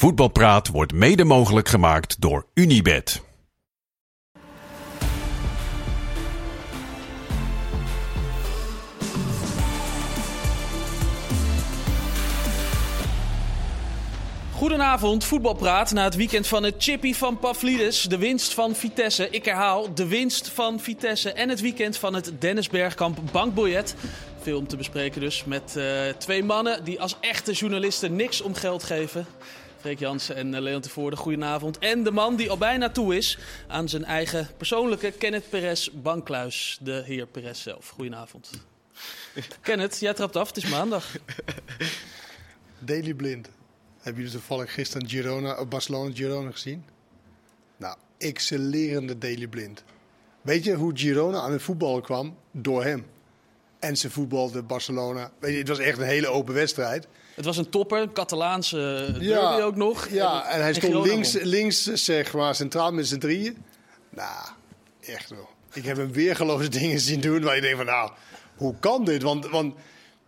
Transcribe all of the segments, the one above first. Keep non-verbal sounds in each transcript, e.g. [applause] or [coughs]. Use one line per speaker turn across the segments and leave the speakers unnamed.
Voetbalpraat wordt mede mogelijk gemaakt door Unibed.
Goedenavond, voetbalpraat na het weekend van het chippy van Pavlidis. De winst van Vitesse, ik herhaal, de winst van Vitesse. En het weekend van het Dennis Bergkamp bankbiljet. Veel om te bespreken dus met uh, twee mannen die als echte journalisten niks om geld geven. Freek Jansen en uh, Leon Tevoorde, goedenavond. En de man die al bijna toe is aan zijn eigen persoonlijke Kenneth Perez bankkluis. De heer Perez zelf. Goedenavond. [laughs] Kenneth, jij trapt af, het is maandag. [laughs]
Daily Blind. Hebben jullie toevallig gisteren Girona, Barcelona Girona gezien? Nou, excellerende Daily Blind. Weet je hoe Girona aan het voetballen kwam? Door hem. En ze voetbalde Barcelona. Weet je, het was echt een hele open wedstrijd.
Het was een topper, een Catalaanse derby ja, ook nog.
Ja, en, en hij stond links, links, zeg maar, centraal met z'n drieën. Nou, echt wel. Ik heb hem weergeloze [laughs] dingen zien doen waar je denkt van, nou, hoe kan dit? Want, want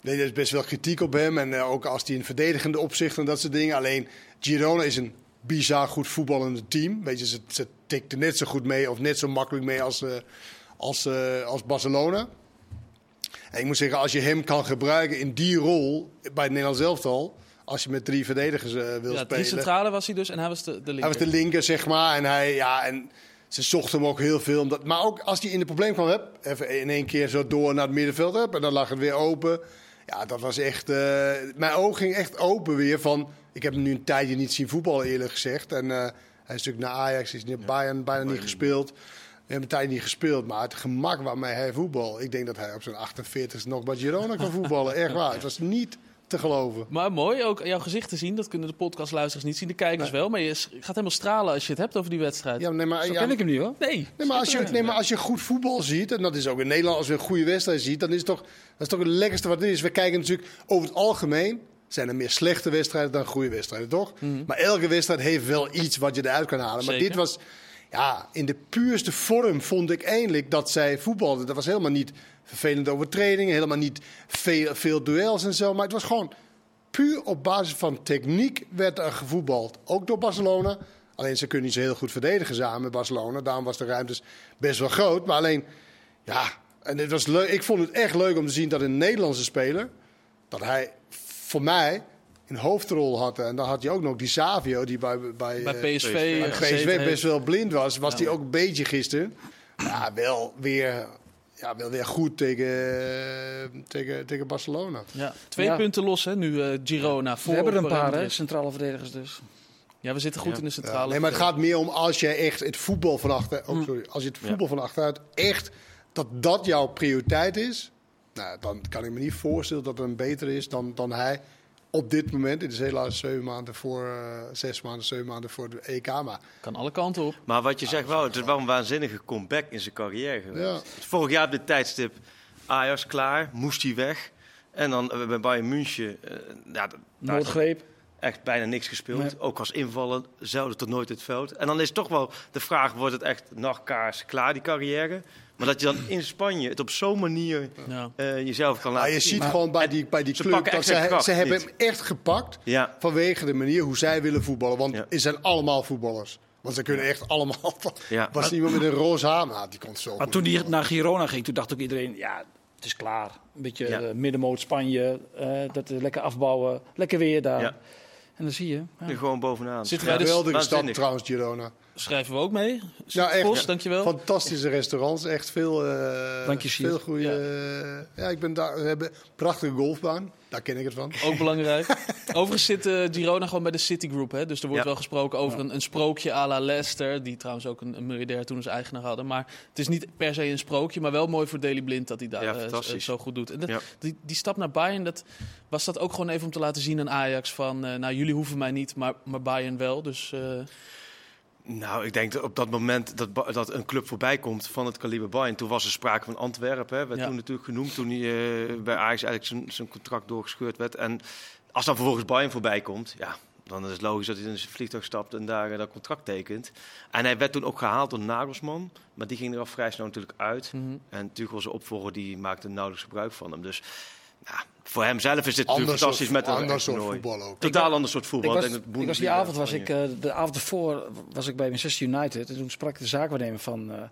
nee, er is best wel kritiek op hem. En uh, ook als hij in verdedigende opzicht en dat soort dingen. Alleen, Girona is een bizar goed voetballende team. Weet je, ze, ze tikten net zo goed mee of net zo makkelijk mee als, uh, als, uh, als Barcelona. En ik moet zeggen, als je hem kan gebruiken in die rol bij het Nederlands elftal, als je met drie verdedigers uh, wil
ja,
spelen.
Drie centrale was hij dus en hij was de, de linker.
Hij was de linker, zeg maar. En hij, ja, en ze zochten hem ook heel veel. Omdat, maar ook als hij in de probleem kwam, heb, even in één keer zo door naar het middenveld heb, en dan lag het weer open. Ja, dat was echt. Uh, mijn oog ging echt open weer van. Ik heb hem nu een tijdje niet zien voetballen, eerlijk gezegd. En uh, hij is natuurlijk naar Ajax, is naar Bayern bijna niet gespeeld. Hebben tijd niet gespeeld, maar het gemak waarmee hij voetbal. Ik denk dat hij op zijn 48 nog bij Girona kan voetballen. Echt waar. Het was niet te geloven.
Maar mooi ook jouw gezicht te zien. Dat kunnen de podcastluisteraars niet zien, de kijkers nee. wel. Maar je gaat helemaal stralen als je het hebt over die wedstrijd.
Ja, nee, maar,
Zo
ja,
ken ik hem niet hoor.
Nee. Nee, maar als je, nee, maar als je goed voetbal ziet, en dat is ook in Nederland, als je een goede wedstrijd ziet, dan is het toch, dat is toch het lekkerste wat er is. We kijken natuurlijk over het algemeen. Zijn er meer slechte wedstrijden dan goede wedstrijden, toch?
Mhm.
Maar elke wedstrijd heeft wel iets wat je eruit kan halen.
Zeker.
Maar dit was ja, in de puurste vorm vond ik eindelijk dat zij voetbalden. Dat was helemaal niet vervelende overtredingen, helemaal niet veel, veel duels en zo. Maar het was gewoon puur op basis van techniek werd er gevoetbald. Ook door Barcelona. Alleen ze kunnen niet zo heel goed verdedigen samen met Barcelona. Daarom was de ruimtes best wel groot. Maar alleen, ja, en het was leuk. ik vond het echt leuk om te zien dat een Nederlandse speler, dat hij voor mij een hoofdrol had. En dan had je ook nog die Savio, die bij, bij,
bij PSV,
bij PSV best wel blind was. Was ja. die ook een beetje gisteren. Ja, wel weer, ja, wel weer goed tegen, tegen, tegen Barcelona.
Ja. Twee ja. punten los hè, nu uh, Girona. Voor
we hebben er een paar hè, centrale verdedigers dus.
Ja, we zitten goed in de centrale.
nee, maar het gaat meer om als je echt het voetbal van achter, oh, sorry, als je het voetbal van achteruit echt, dat dat jouw prioriteit is. Nou, dan kan ik me niet voorstellen dat er een beter is dan, dan hij op dit moment, het is helaas zeven maanden voor, uh, zes maanden, zeven maanden voor de EK. Maar
kan alle kanten op.
Maar wat je zegt wel, het is wel een waanzinnige comeback in zijn carrière geweest. Ja. Vorig jaar op dit tijdstip, Ajax klaar, moest hij weg. En dan uh, bij Bayern München, uh, ja,
Noodgreep.
Echt bijna niks gespeeld. Nee. Ook als invaller, zelden tot nooit het veld. En dan is toch wel de vraag, wordt het echt nachtkaars klaar, die carrière? Maar dat je dan in Spanje het op zo'n manier ja. uh, jezelf kan laten
ja, je
zien.
ziet gewoon bij die, bij die club dat ze, ze hebben hem echt gepakt
ja.
vanwege de manier hoe zij willen voetballen. Want ja. het zijn allemaal voetballers. Want ze kunnen echt allemaal. [laughs]
Ja.
Was maar, iemand met een roze haar, nou, die komt zo.
Maar toen hij naar Girona ging, toen dacht ook iedereen, ja, het is klaar. Een beetje ja. uh, middenmoot Spanje, uh, dat lekker afbouwen, lekker weer daar. Ja. En dan zie je.
Ja. Gewoon bovenaan.
Zitten wij dus geweldige stad trouwens, Girona.
Schrijven we ook mee.
Ja, echt.
Post, dankjewel.
Fantastische restaurants. Echt veel, uh,
Dank je,
veel goede. Ja. ja. ik ben daar. We hebben een prachtige golfbaan. Daar ken ik het van.
Ook belangrijk. [laughs] Overigens zit uh, Girona gewoon bij de Citigroup. Hè? Dus er wordt ja. wel gesproken over een, een, sprookje à la Leicester. Die trouwens ook een, een miljardair toen als eigenaar hadden. Maar het is niet per se een sprookje. Maar wel mooi voor Daily Blind dat hij daar
ja,
uh, zo goed doet. En dat, die, die stap naar Bayern, dat, was dat ook gewoon even om te laten zien aan Ajax. Van, uh, nou jullie hoeven mij niet, maar, maar Bayern wel. Dus...
Nou, ik denk dat op dat moment dat, dat een club voorbij komt van het kaliber Bayern. Toen was er sprake van Antwerpen. Hè, werd ja. toen natuurlijk genoemd toen hij uh, bij Ajax eigenlijk zijn contract doorgescheurd werd. En als dan vervolgens Bayern voorbij komt, ja, dan is het logisch dat hij in zijn vliegtuig stapt en daar uh, dat contract tekent. En hij werd toen ook gehaald door Nagelsman, maar die ging er al vrij snel natuurlijk uit. Mm -hmm. En Tuchel zijn opvolger die maakte nauwelijks gebruik van hem. Dus voor hem zelf is dit natuurlijk fantastisch met een
ander soort voetbal ook.
Totaal ander soort voetbal.
Ik was, ik was die avond was ik, uh, de avond ervoor was ik bij Manchester United en toen sprak ik de zaakwaarnemer van uh,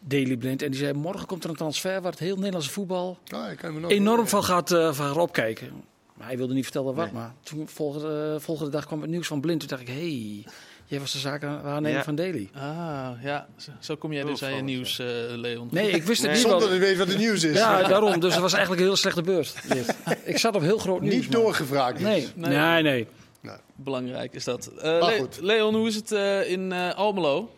Daily Blind en die zei morgen komt er een transfer waar het heel Nederlandse voetbal
oh,
enorm van gaat, uh, van opkijken. Maar hij wilde niet vertellen wat, nee. maar toen volgende, volgende dag kwam het nieuws van Blind. Toen dacht ik, hey, Jij was de zakenwaarnemer ja. van Daily.
Ah, ja. Zo kom jij dus aan je nieuws, uh, Leon.
Nee, ik wist het nee. niet.
Zonder dat je weet wat het nieuws is.
Ja, daarom. Dus het was eigenlijk een heel slechte beurt. [laughs] ik zat op heel groot nieuws.
Niet doorgevraagd.
Nee, nee, nee. nee.
Belangrijk is dat. Uh, Le Leon, hoe is het uh, in Almelo?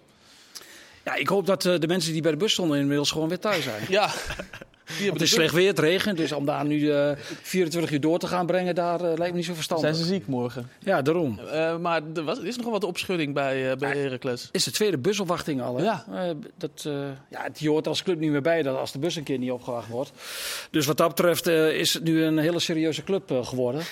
Ja, ik hoop dat de mensen die bij de bus stonden inmiddels gewoon weer thuis zijn.
Ja. [laughs]
het is slecht weer, het regent. Dus om daar nu uh, 24 uur door te gaan brengen, daar uh, lijkt me niet zo verstandig.
Zijn ze ziek morgen?
Ja, daarom.
Uh, maar er, was, er is nog wel wat opschudding bij, uh, bij Heracles.
is de tweede busopwachting al. Hè?
Ja.
dat, ja, je hoort als club niet meer bij dat als de bus een keer niet opgewacht wordt. Dus wat dat betreft is het nu een hele serieuze club geworden.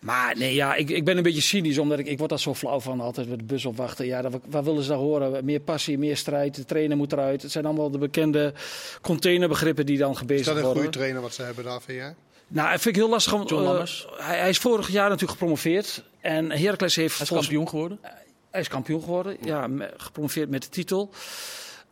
Maar nee, ja, ik, ik ben een beetje cynisch, omdat ik, ik word daar zo flauw van altijd met de bus opwachten. Ja, dat, wat willen ze daar horen? Meer passie, meer strijd, de trainer moet eruit. Het zijn allemaal de bekende containerbegrippen die dan gebezigd dat
een goede trainer wat ze hebben daar, vind jij?
Nou, dat vind ik heel lastig. Om,
uh,
hij, hij, is vorig jaar natuurlijk gepromoveerd. En Heracles heeft...
Hij is kampioen geworden?
Uh, hij is kampioen geworden, ja. ja gepromoveerd met de titel.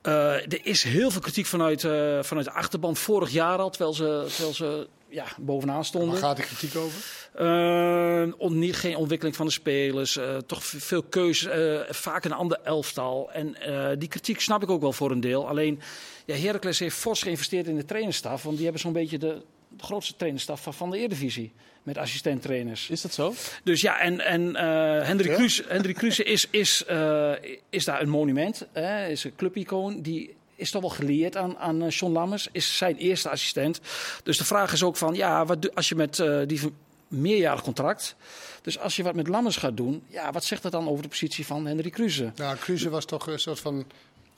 Uh, er is heel veel kritiek vanuit, uh, vanuit de achterban vorig jaar al, terwijl ze, terwijl ze ja, bovenaan stonden.
Waar gaat de kritiek over?
Uh, on, niet, geen ontwikkeling van de spelers, uh, toch veel keuzes, uh, vaak een ander elftal. En die kritiek snap ik ook wel voor een deel. Alleen, ja, Heracles heeft fors geïnvesteerd in de trainerstaf, want die hebben zo'n beetje de, de grootste trainerstaf van, van de Eredivisie. Met assistent-trainers.
Is dat zo?
Dus ja, en, en uh, Hendrik, ja? Kruse, Hendrik Kruse is, is, uh, is daar een monument. Hè, is een clubicoon. Die is toch wel geleerd aan, aan John Lammers. Is zijn eerste assistent. Dus de vraag is ook van, ja, wat, als je met uh, die meerjarig contract... Dus als je wat met Lammers gaat doen, ja, wat zegt dat dan over de positie van Hendrik Kruse?
Nou, Kruse was toch een soort van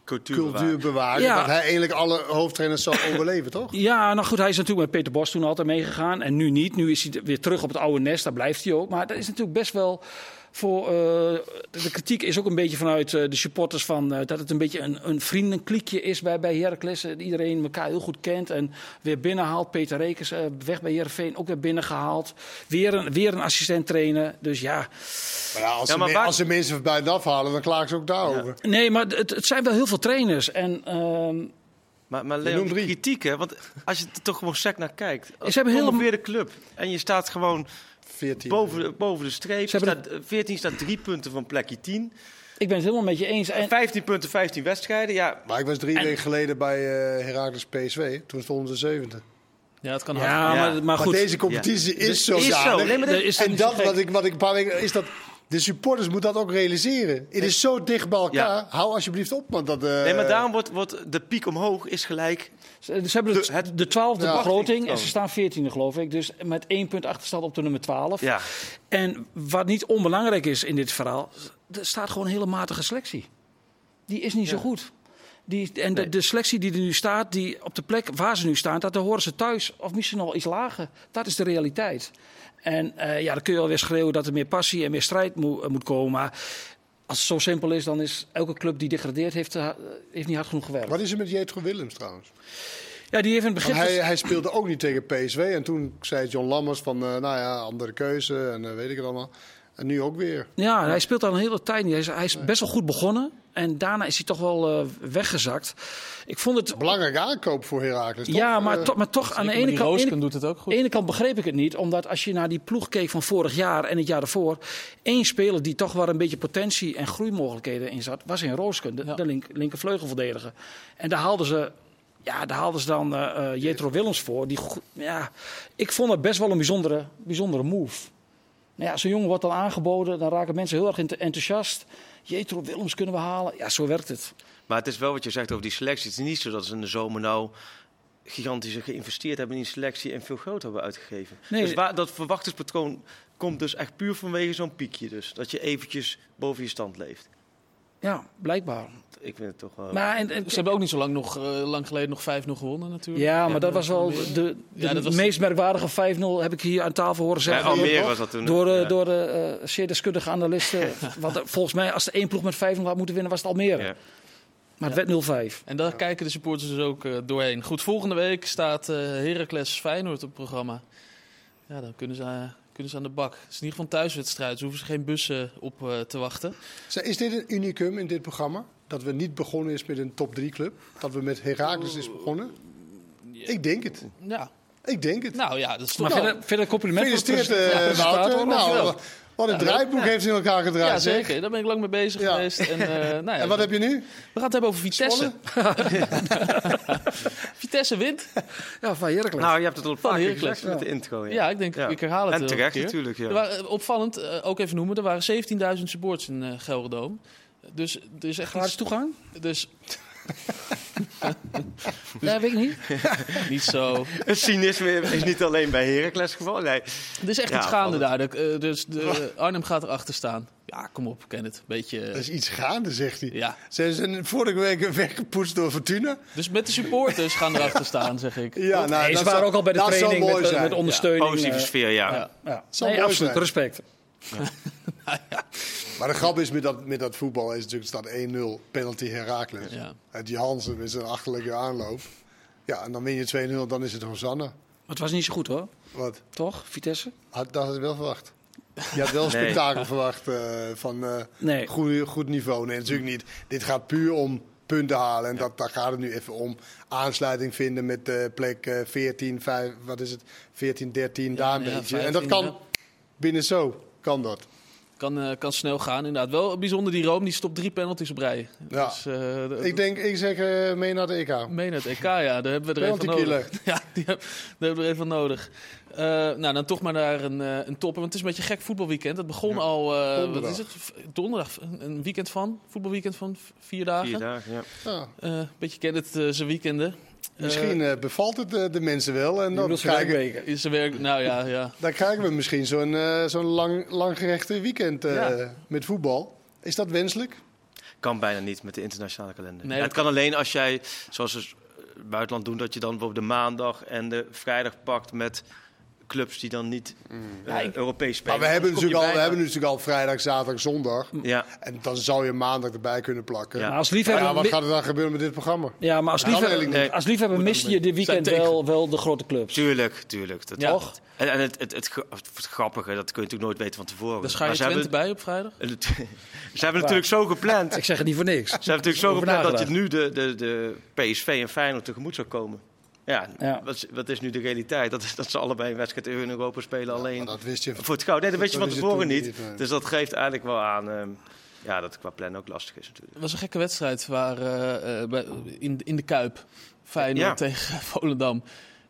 cultuurbewaarder. Ja. Dat hij eigenlijk alle hoofdtrainers zou [coughs] overleven, toch?
Ja, nou goed, hij is natuurlijk met Peter Bos toen altijd meegegaan. En nu niet. Nu is hij weer terug op het oude nest. Daar blijft hij ook. Maar dat is natuurlijk best wel voor, uh, de kritiek is ook een beetje vanuit uh, de supporters van uh, dat het een beetje een, een vriendenklikje is bij, bij Heracles. iedereen elkaar heel goed kent en weer binnenhaalt. Peter Rekers weg bij Heerenveen ook weer binnengehaald. Weer een, weer een assistent trainen. Dus ja.
Maar ja, als, ja, maar ze, waar... als ze mensen buiten halen, dan klagen ze ook daarover.
Ja. Nee, maar het, het, zijn wel heel veel trainers. En, ehm,
maar, maar Leon, kritiek hè? Want als je er toch gewoon sec naar kijkt.
Ze hebben heel
weer de club. En je staat gewoon 14. Boven, boven de streep. Staat, 14 staat drie punten van plekje 10.
Ik ben het helemaal met je eens.
En... 15 punten, 15 wedstrijden. Ja.
Maar ik was drie en... weken geleden bij uh, Heracles PSV. Toen stonden ze zevende.
Ja, het kan
ja, ja. Maar, maar, goed.
Maar deze competitie ja. is zo is zo. Nee, maar is en dat wat ik, wat ik een paar weken is dat de supporters moeten dat ook realiseren. Het is zo dicht bij elkaar. Ja. Hou alsjeblieft op. Want dat, uh...
Nee, maar daarom wordt, wordt de piek omhoog is gelijk.
Ze, ze hebben de, het, de twaalfde ja, begroting en ze staan veertiende geloof ik. Dus met één punt achterstand op de nummer 12.
Ja.
En wat niet onbelangrijk is in dit verhaal, er staat gewoon een hele matige selectie. Die is niet ja. zo goed. Die, en de, de, selectie die er nu staat, die op de plek waar ze nu staan, dat, daar horen ze thuis of misschien al iets lager. Dat is de realiteit. En uh, ja, dan kun je alweer schreeuwen dat er meer passie en meer strijd mo uh, moet komen. Maar als het zo simpel is, dan is elke club die degradeert, heeft, uh, heeft niet hard genoeg gewerkt.
Wat is er met Jetro Willems trouwens?
Ja, die heeft het begin...
Hij, hij, speelde ook niet tegen PSV. En toen zei John Lammers van, nou ja, andere keuze en weet ik het allemaal. En nu ook weer.
Ja, hij speelt al een hele tijd niet. Hij is, hij is best wel goed begonnen. En daarna is hij toch wel uh, weggezakt. Ik vond het...
Belangrijke aankoop voor Heracles,
Ja, maar, to maar toch aan de ene kant...
Ene, doet het ook goed.
ene kant begreep ik het niet. Omdat als je naar die ploeg keek van vorig jaar en het jaar daarvoor... één speler die toch wel een beetje potentie en groeimogelijkheden in zat... was in Roosken, de, ja. de link, linkervleugelverdediger. En daar haalden ze... Ja, daar haalden ze dan uh, uh, Jetro Willems voor. Die, ja, ik vond het best wel een bijzondere, bijzondere move. Nou ja, zo'n jongen wordt dan aangeboden, dan raken mensen heel erg enthousiast. Jetro Willems kunnen we halen. Ja, zo werkt het.
Maar het is wel wat je zegt over die selectie. Het is niet zo dat ze in de zomer nou gigantisch geïnvesteerd hebben in die selectie en veel geld hebben uitgegeven. Nee. Dus waar, dat verwachtingspatroon komt dus echt puur vanwege zo'n piekje. Dus dat je eventjes boven je stand leeft.
Ja, blijkbaar.
Ik vind het toch wel...
Maar en, en, ze hebben ook niet zo lang, nog, uh, lang geleden nog 5-0 gewonnen natuurlijk.
Ja, maar ja, dat was wel de, de, ja, dat was meest merkwaardige 5-0 heb ik hier aan tafel horen zeggen.
Ja, Almere was dat toen.
Door, uh, door de uh, zeer deskundige analisten. [laughs] Want volgens mij, als de één ploeg met 5-0 had moeten winnen, was het Almere. Ja. Maar het werd 0-5.
En daar kijken de supporters dus ook doorheen. Goed, volgende week staat Heracles Feyenoord op het programma. Ja, dan kunnen ze, eh, kunnen ze aan de bak. Het is in ieder geval een thuiswedstrijd. Ze hoeven ze geen bussen op eh, te wachten.
Is dit een unicum in dit programma? Dat we niet begonnen is met een top 3 club? Dat we met Heracles is begonnen? Ik denk het.
Ja,
Ik denk het.
nou ja, dat is
Maar
toch...
verder, verder compliment
Gefeliciteerd, eh,
ja?
Nou, wat een draaiboek heeft hij in elkaar gedraaid.
ja,
zeg.
zeker. Daar ben ik lang mee bezig
Ja.
geweest. En, eh, [laughs] nou ja,
En wat heb je nu?
We gaan het hebben over Vitesse. [laughs] Vitesse wint.
Ja, van Heracles.
Nou, je hebt het al een paar keer gezegd met de intro. Ja,
Ja, ik denk,
Ja.
ik herhaal het
En
een
terecht
keer.
natuurlijk, ja.
Waren, eh, opvallend, eh, ook even noemen, er waren 17.000 supporters in eh Gelderdoom. Dus er is echt
Gratis toegang?
dus [laughs]
Ja, weet ik niet. [laughs]
niet zo.
Het cynisme is niet alleen bij Heracles geval. Nee.
Er is echt
Ja,
iets gaande daar. De, eh, dus de, Arnhem gaat erachter staan. Ja, kom op, ken het. Beetje.
Er is iets gaande, zegt hij.
Ja.
Ze zijn vorige week weggepoetst door Fortuna.
Dus met de supporters gaan erachter staan, zeg ik.
Ja, nou,
Nee, ze
dat
waren
zou-
ook al bij de
dat
training met,
zijn.
met ondersteuning.
Positieve
eh,
sfeer, ja.
Ja.
ja. Nee,
mooi
Respect. [laughs]
Maar de grap is met dat, met dat voetbal is natuurlijk staat 1-0 penalty Heracles.
Ja.
Die Hansen met zijn achterlijke aanloop. Ja, en dan win je 2-0, dan is het Hosanna.
Maar het was niet zo goed hoor.
Wat?
Toch, Vitesse?
Had, dat had je wel verwacht. Je had wel een
Nee.
spektakel verwacht eh, van eh,
Nee.
goed, goed niveau. Nee, natuurlijk niet. Dit gaat puur om punten halen. En dat, daar gaat het nu even om. Aansluiting vinden met de plek eh, 14, 5, wat is het? 14, 13, daar een
ja,
beetje. en dat
15,
kan
ja.
binnen zo, kan dat.
Kan, eh, kan snel gaan, inderdaad. Wel bijzonder, die Rome die stopt drie penalties op rij.
Ja.
Dus, eh, de-
Ik denk, ik zeg eh, mee naar de EK.
Meen het, EK, ja, daar hebben we er even van nodig. [laughs] Ja, die heb- daar hebben we er even van nodig. Eh, nou, dan toch maar naar een, eh, een topper. Want het is een beetje een gek voetbalweekend. Het begon al, eh, wat
Donderdag.
is het? V- Donderdag. Een- weekend van, voetbalweekend van v- vier dagen.
Vier dagen, ja.
Ja.
Eh, Een beetje kent het eh, zijn weekenden.
Misschien eh, bevalt het eh, de mensen wel. En dan krijgen.
Is werk, nou ja, ja. [laughs]
dan krijgen we misschien zo'n eh, zo'n lang, langgerechte weekend eh,
Ja.
met voetbal. Is dat wenselijk?
Kan bijna niet met de internationale kalender.
Nee,
het kan alleen als jij, zoals ze het buitenland doen, dat je dan bijvoorbeeld de maandag en de vrijdag pakt met clubs die dan niet eh, Europees spelen.
Maar we hebben, natuurlijk al, we hebben natuurlijk al vrijdag, zaterdag, zondag.
Ja,
En dan zou je maandag erbij kunnen plakken.
Ja.
Maar als liefhebber,
ja, wat gaat er dan gebeuren met dit programma?
ja, maar als liefhebber,
niet.
als liefhebber miste je dit weekend wel, wel de grote clubs.
tuurlijk, tuurlijk. Dat,
Ja.
Toch? En, en het, het, het, gra- het grappige, dat kun je natuurlijk nooit weten van tevoren.
Daar schaar je Twente
hebben,
bij op vrijdag. [laughs]
ze hebben natuurlijk zo gepland.
Ik zeg het niet voor niks.
Ze hebben natuurlijk zo gepland dat je nu de, de, de PSV en Feyenoord tegemoet zou komen. Ja,
Ja.
Wat, is, wat is nu de realiteit? Dat, dat ze allebei een wedstrijd in Europa spelen alleen
Maar dat wist je.
voor het goud. Nee, dat weet je
dat
van tevoren niet.
niet, nee.
Dus dat geeft eigenlijk wel aan ehm, ja, dat het qua plannen ook lastig is natuurlijk.
Het was een gekke wedstrijd waar, eh, eh, bij, in, in de Kuip. Feyenoord
Ja.
tegen Volendam.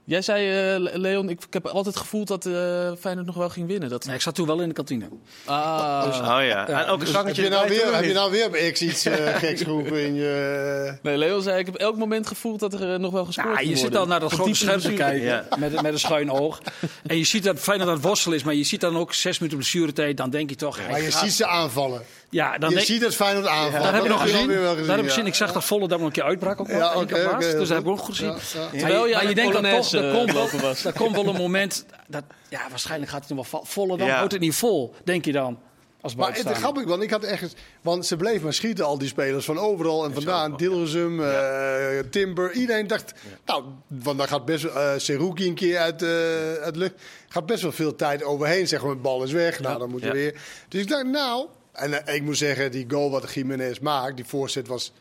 Jij zei, eh, Leon, ik, ik heb altijd gevoeld dat eh Feyenoord nog wel ging winnen. Dat,
Nee, ik zat toen wel in de kantine.
ah,
oh ja.
ja,
en ook een
dus
Heb je, nou weer, heb je nou weer bij X iets eh, [laughs] geks geroepen in je...
Nee, Leon zei, ik heb elk moment gevoeld dat er nog wel gescoord
Ja,
ging
je zit dan naar dat grote scherm te kijken met, met een schuin oog. En je ziet dat Feyenoord aan het worstelen is, maar je ziet dan ook zes minuten blessuretijd. Dan denk je toch... ja,
Maar je ziet ze aanvallen.
Ja, dan
Je
denk,
ziet het Feyenoord aanvallen.
dat heb ik nog gezien.
alweer wel
Dat heb ik
ja.
gezien. Ik zag dat Volendam nog een keer uitbrak. Ook
Ja,
één
oké,
keer plaats.
oké,
dus dat heb ik
goed.
ook gezien.
Ja, ja.
Maar
Terwijl
je,
je
denkt dan toch, er
eh,
komt, wel,
lopen was.
er komt wel een moment... Dat, ja, waarschijnlijk gaat het nog wel... Volendam
Ja.
houdt het niet vol, denk je dan. Als
Maar het grappig, want ik had echt... Want ze bleven maar schieten, al die spelers van overal en vandaan. Dilruzum, eh, Timber. Iedereen dacht, nou, want daar gaat best wel... eh Seruki een keer uit, eh uit de lucht. Gaat best wel veel tijd overheen. Zeg maar, de bal is weg. Nou, dan moet je
Ja.
weer... Dus ik dacht, nou... En eh, ik moet zeggen, die goal wat Jiménez maakt, die voorzet was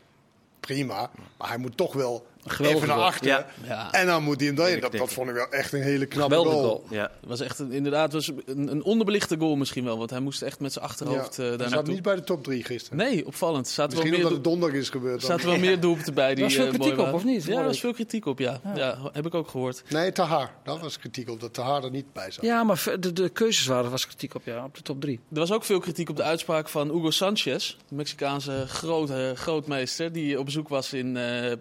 prima. Maar hij moet toch wel even naar achter.
Ja.
Ja.
En dan moet hij hem.
Ik
Dat, dat vond ik wel echt een hele knappe goal.
goal.
Ja.
Het was echt een, inderdaad was een, een onderbelichte goal misschien wel. Want hij moest echt met zijn achterhoofd
Ja. hij
daar
zat niet bij de top 3 gisteren.
Nee, opvallend. Zaten wel
Misschien
meer,
omdat het donderdag is gebeurd.
er
dan.
zaten wel meer doelpunten bij. Die,
was veel
eh,
kritiek op, of niet?
Ja, er was veel kritiek op, ja. ja. heb ik ook gehoord.
Nee, Tahar. Daar was kritiek op dat Tahar er niet bij zat.
Ja, maar de, de keuzes waren, was kritiek op, ja, op de top drie.
Er was ook veel kritiek op de uitspraak van Hugo Sanchez, de Mexicaanse grote, grootmeester, die op bezoek was in eh, eh,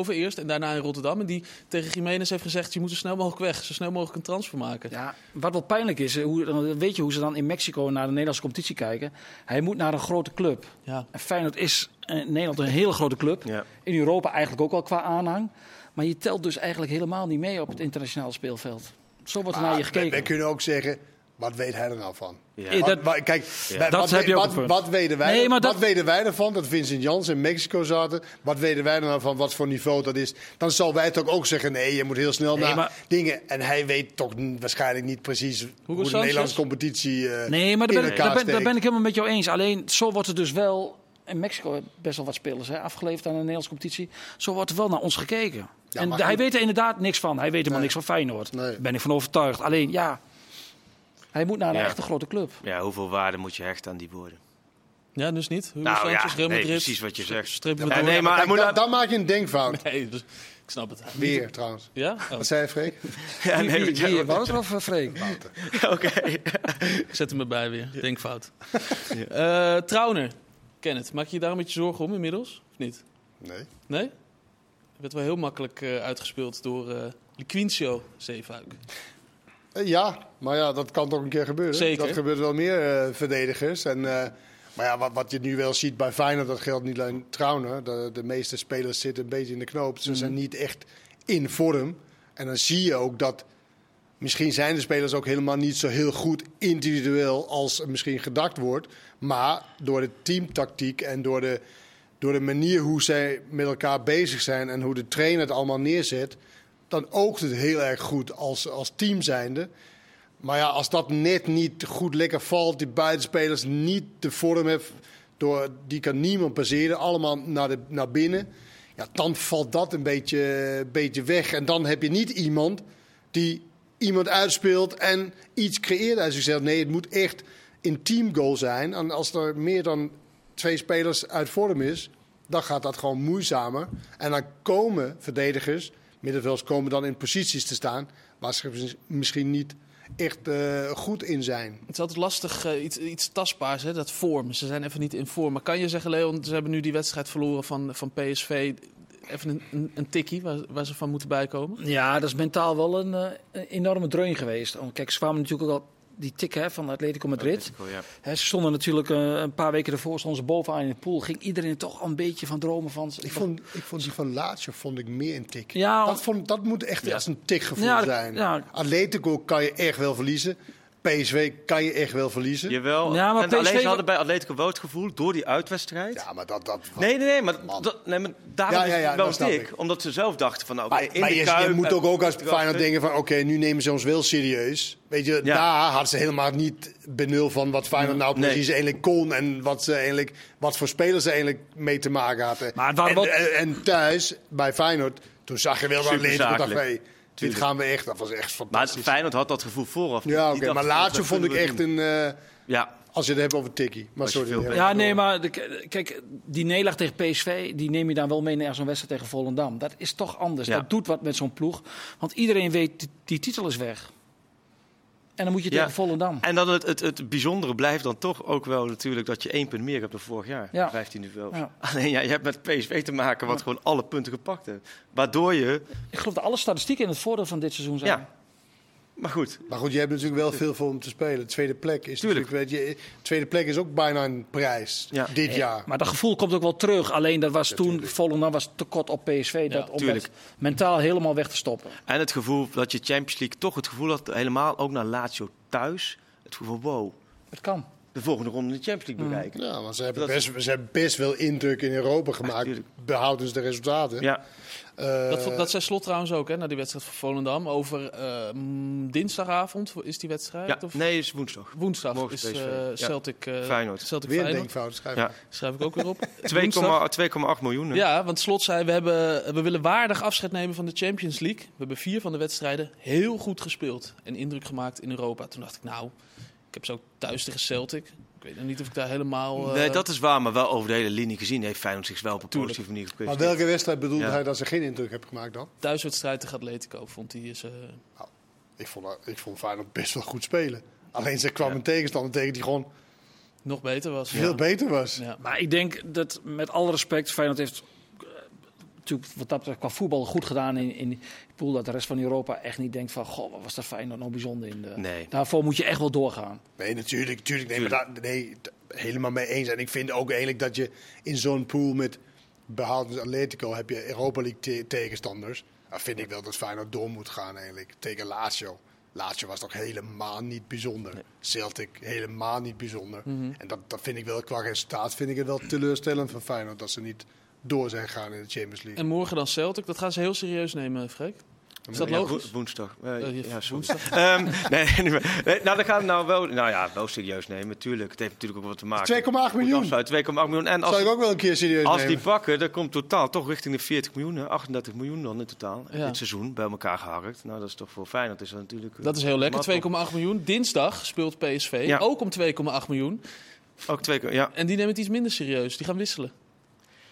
Eindhoven eerst en daarna in Rotterdam. En die tegen Jiménez heeft gezegd, je moet zo snel mogelijk weg, zo snel mogelijk een transfer maken.
Ja, wat wel pijnlijk is, eh, hoe, dan weet je hoe ze dan in Mexico naar de Nederlandse competitie kijken. Hij moet naar een grote club.
Ja.
En Feyenoord is in Nederland een hele grote club.
Ja.
In Europa eigenlijk ook wel qua aanhang. Maar je telt dus eigenlijk helemaal niet mee op het internationale speelveld. Zo wordt er naar je
Maar wij, wij
gekeken.
kunnen ook zeggen, Wat weet hij er nou van?
Ja.
Eh,
Wat-
dat-
wa- kijk,
Dat
wat,
heb je ook
wat,
een punt.
wat weten wij,
Nee,
wat
dat-
weten wij ervan dat Vincent Jans in Mexico zaten? Wat weten wij er nou van wat voor niveau dat is? Dan zal wij toch ook zeggen: nee, je moet heel snel
Nee,
naar
maar-
dingen. En hij weet toch waarschijnlijk niet precies hoe de? Nederlandse competitie. eh,
Nee, maar daar ben, ik, daar, ben, daar
steekt.
ben ik helemaal met jou eens. Alleen zo wordt het dus wel. In Mexico best wel wat spelers hè, afgeleverd aan de Nederlandse competitie. Zo wordt er wel naar ons gekeken.
Ja,
en hij weet er inderdaad niks van. Hij weet helemaal
Nee.
niks van Feyenoord.
Nee.
Daar ben ik van overtuigd. Alleen ja, hij moet naar een
Ja.
echte grote club.
Ja, hoeveel waarde moet je hechten aan die woorden?
Ja, dus niet. Hugo
Nou
Sanchez,
ja, nee, precies wat je zegt.
Strip
Ja,
met
Ja,
door.
nee, maar hij
Kijk,
moet
dan, maak je een denkfout. [laughs]
Nee, dus, ik snap het.
Weer trouwens.
Ja? Oh,
Wat zei je, Freek? [laughs]
Ja,
Wie,
nee,
wie, wie, Wouter of [laughs] Freek?
Oké.
ik zet hem erbij weer. Denkfout. Eh Trauner. Kenneth, maak je je daar een beetje zorgen om inmiddels? Of niet?
Nee.
Nee? Werd wel heel makkelijk eh, uitgespeeld door eh Liquincio Zeefuik.
Eh, Ja, maar ja, dat kan toch een keer gebeuren.
Zeker.
Dat gebeurt wel meer eh, verdedigers. En, eh, maar ja, wat, wat je nu wel ziet bij Feyenoord, dat geldt niet alleen Trauner. De, de meeste spelers zitten een beetje in de knoop. Ze zijn niet echt in vorm. En dan zie je ook dat... Misschien zijn de spelers ook helemaal niet zo heel goed individueel als er misschien gedacht wordt. Maar door de teamtactiek en door de, door de manier hoe zij met elkaar bezig zijn en hoe de trainer het allemaal neerzet, dan oogt het heel erg goed als, als team zijnde. Maar ja, als dat net niet goed lekker valt, die buitenspelers niet de vorm hebben, door, die kan niemand passeren, allemaal naar, de, naar binnen. Ja, dan valt dat een beetje, beetje weg. En dan heb je niet iemand die iemand uitspeelt en iets creëert uit zichzelf. Nee, het moet echt een teamgoal zijn. En als er meer dan twee spelers uit vorm is, dan gaat dat gewoon moeizamer. En dan komen verdedigers, middenvelders komen dan in posities te staan waar ze misschien niet echt eh, goed in zijn.
Het is altijd lastig, eh, iets, iets tastbaars, hè, dat vorm. Ze zijn even niet in vorm. Maar kan je zeggen, Leon, ze hebben nu die wedstrijd verloren van, van PSV. Even een, een, een tikkie waar, waar ze van moeten bijkomen?
Ja, dat is mentaal wel een, eh, een enorme dreun geweest. Oh, Kijk, ze kwamen natuurlijk ook al die tik hè, van Atletico Madrid.
Atletico, ja.
Hè, ze stonden natuurlijk eh, een paar weken ervoor stonden ze bovenaan in de pool. Ging iedereen toch een beetje van dromen van.
Ik vond, ik vond die van Lazio vond ik meer een tik.
Ja,
dat, vond, dat moet echt als een tikgevoel zijn.
ja.
Atletico kan je echt wel verliezen. PSV kan je echt wel verliezen.
Jawel.
Ja, maar
en
PSV
alleen ze hadden bij Atletico wel het gevoel, door die uitwedstrijd...
Ja, maar dat... dat
Nee, nee, nee, maar, dat, nee, maar daarom
Ja, ja, ja,
is het wel dik.
ik.
Omdat ze zelf dachten van, nou,
Maar,
in
maar
de
je,
Kuip
je moet ook, ook als. Feyenoord denken van... oké, nu nemen ze ons wel serieus. Weet je,
Ja.
daar hadden ze helemaal niet benul van... wat Feyenoord nou
Nee.
precies eigenlijk kon... en wat, ze eigenlijk, wat voor spelers ze eigenlijk mee te maken hadden.
Maar
en, en, en thuis, bij Feyenoord... toen zag je wel dat Atletico dacht... Dit gaan we echt... Dat was echt
Maar
fantastisch.
Feyenoord had dat gevoel vooraf.
ja, oké. Maar Lazio vond ik echt
doen.
een... eh,
Ja,
als je het hebt over tikkie. Maar sorry.
veel
ja.
Ja, nee, maar de- kijk, die nederlaag tegen PSV, die neem je dan wel mee naar zo'n wedstrijd tegen Volendam. Dat is toch anders.
Ja.
Dat doet wat met zo'n ploeg. Want iedereen weet, die, die titel is weg. En dan moet je
Ja.
tegen Volendam.
en dan het, het, het bijzondere blijft dan toch ook wel natuurlijk dat je één punt meer hebt dan vorig jaar.
Ja.
15 duels.
Ja.
Alleen ja, je hebt met PSV te maken wat gewoon alle punten gepakt heeft. Waardoor je,
Ik geloof dat alle statistieken in het voordeel van dit seizoen zijn.
ja, maar goed.
Maar goed, je hebt natuurlijk wel veel voor om te spelen. De tweede plek is
Tuurlijk.
natuurlijk... Weet je, tweede plek is ook bijna een prijs.
Ja.
Dit jaar.
Maar dat gevoel komt ook wel terug. Alleen dat was toen, Volendam was te kort op PSV. Dat, om dat mentaal helemaal weg te stoppen.
En het gevoel dat je Champions League toch het gevoel had, helemaal ook naar Lazio thuis. Het gevoel, wow,
Het kan.
De volgende ronde in de Champions League bereiken.
Ja, maar ze hebben,
Dat-
best, ze hebben best wel indruk in Europa gemaakt. behouden ze de resultaten.
Ja,
Eh,
Dat, dat zei Slot trouwens ook, hè, na die wedstrijd van Volendam. Over eh, mm, dinsdagavond is die wedstrijd?
ja.
Of?
nee, is woensdag.
Woensdag
Morgen
is
PSV.
eh,
Ja.
Celtic, eh,
Feyenoord.
Celtic
weer een
Feyenoord.
denkfout. Schrijf.
Ja.
Schrijf ik ook weer op.
2,8 [laughs]
Woensdag.
2,8 miljoen. hè?
Ja, want Slot zei, we, hebben, we willen waardig afscheid nemen van de Champions League. We hebben vier van de wedstrijden heel goed gespeeld en indruk gemaakt in Europa. Toen dacht ik, nou, ik heb zo thuis tegen Celtic. Ik weet nog niet of ik daar helemaal... eh,
Nee, dat is waar, maar wel over de hele linie gezien heeft Feyenoord zich wel op een
Tuurlijk.
positieve manier
Maar
gepresenteerd.
welke wedstrijd bedoelde
Ja.
hij dat ze geen indruk hebben gemaakt dan?
thuiswedstrijd tegen Atletico vond hij is... eh,
Ik vond, ik vond Feyenoord best wel goed spelen. Alleen ze kwam
Ja.
een tegenstander tegen die gewoon
nog beter was.
veel beter was.
Ja.
Maar ik denk dat met alle respect, Feyenoord heeft eh, natuurlijk wat dat betreft qua voetbal goed gedaan in, in pool. Dat de rest van Europa echt niet denkt van, goh, wat was dat Feyenoord nou bijzonder in de...
Nee.
Daarvoor moet je echt wel doorgaan.
Nee, natuurlijk. natuurlijk nee, maar daar, nee, helemaal mee eens. En ik vind ook eigenlijk dat je in zo'n pool met behouden Atletico heb je Europa League te- tegenstanders. Dan vind ik wel dat Feyenoord door moet gaan eigenlijk tegen Lazio. Lazio was toch helemaal niet bijzonder. Celtic helemaal niet bijzonder.
Mhm.
En dat, dat vind ik wel, qua resultaat vind ik het wel teleurstellend van Feyenoord dat ze niet door zijn gegaan in de Champions League.
En morgen dan Celtic. Dat gaan ze heel serieus nemen, Freek. Is dat logisch?
wo- woensdag. Ja,
woensdag. [laughs]
Ehm, [laughs] nee, nou, dan gaan we nou wel, nou ja, wel serieus nemen. Tuurlijk, het heeft natuurlijk ook wat te maken.
2,8
Moet
miljoen.
afsluiten, 2,8 miljoen. En als,
Zou ik ook wel een keer serieus
als die pakken, dan komt totaal toch richting de 40 miljoen. hè, 38 miljoen dan in totaal.
Ja.
Dit seizoen bij elkaar geharkt. Nou, dat is toch voor Feyenoord is dat natuurlijk... eh,
Dat is heel lekker.
helemaal
2,8 miljoen. Dinsdag speelt PSV.
Ja.
Ook om 2,8 miljoen.
Ook twee ja.
En die nemen het iets minder serieus. Die gaan wisselen.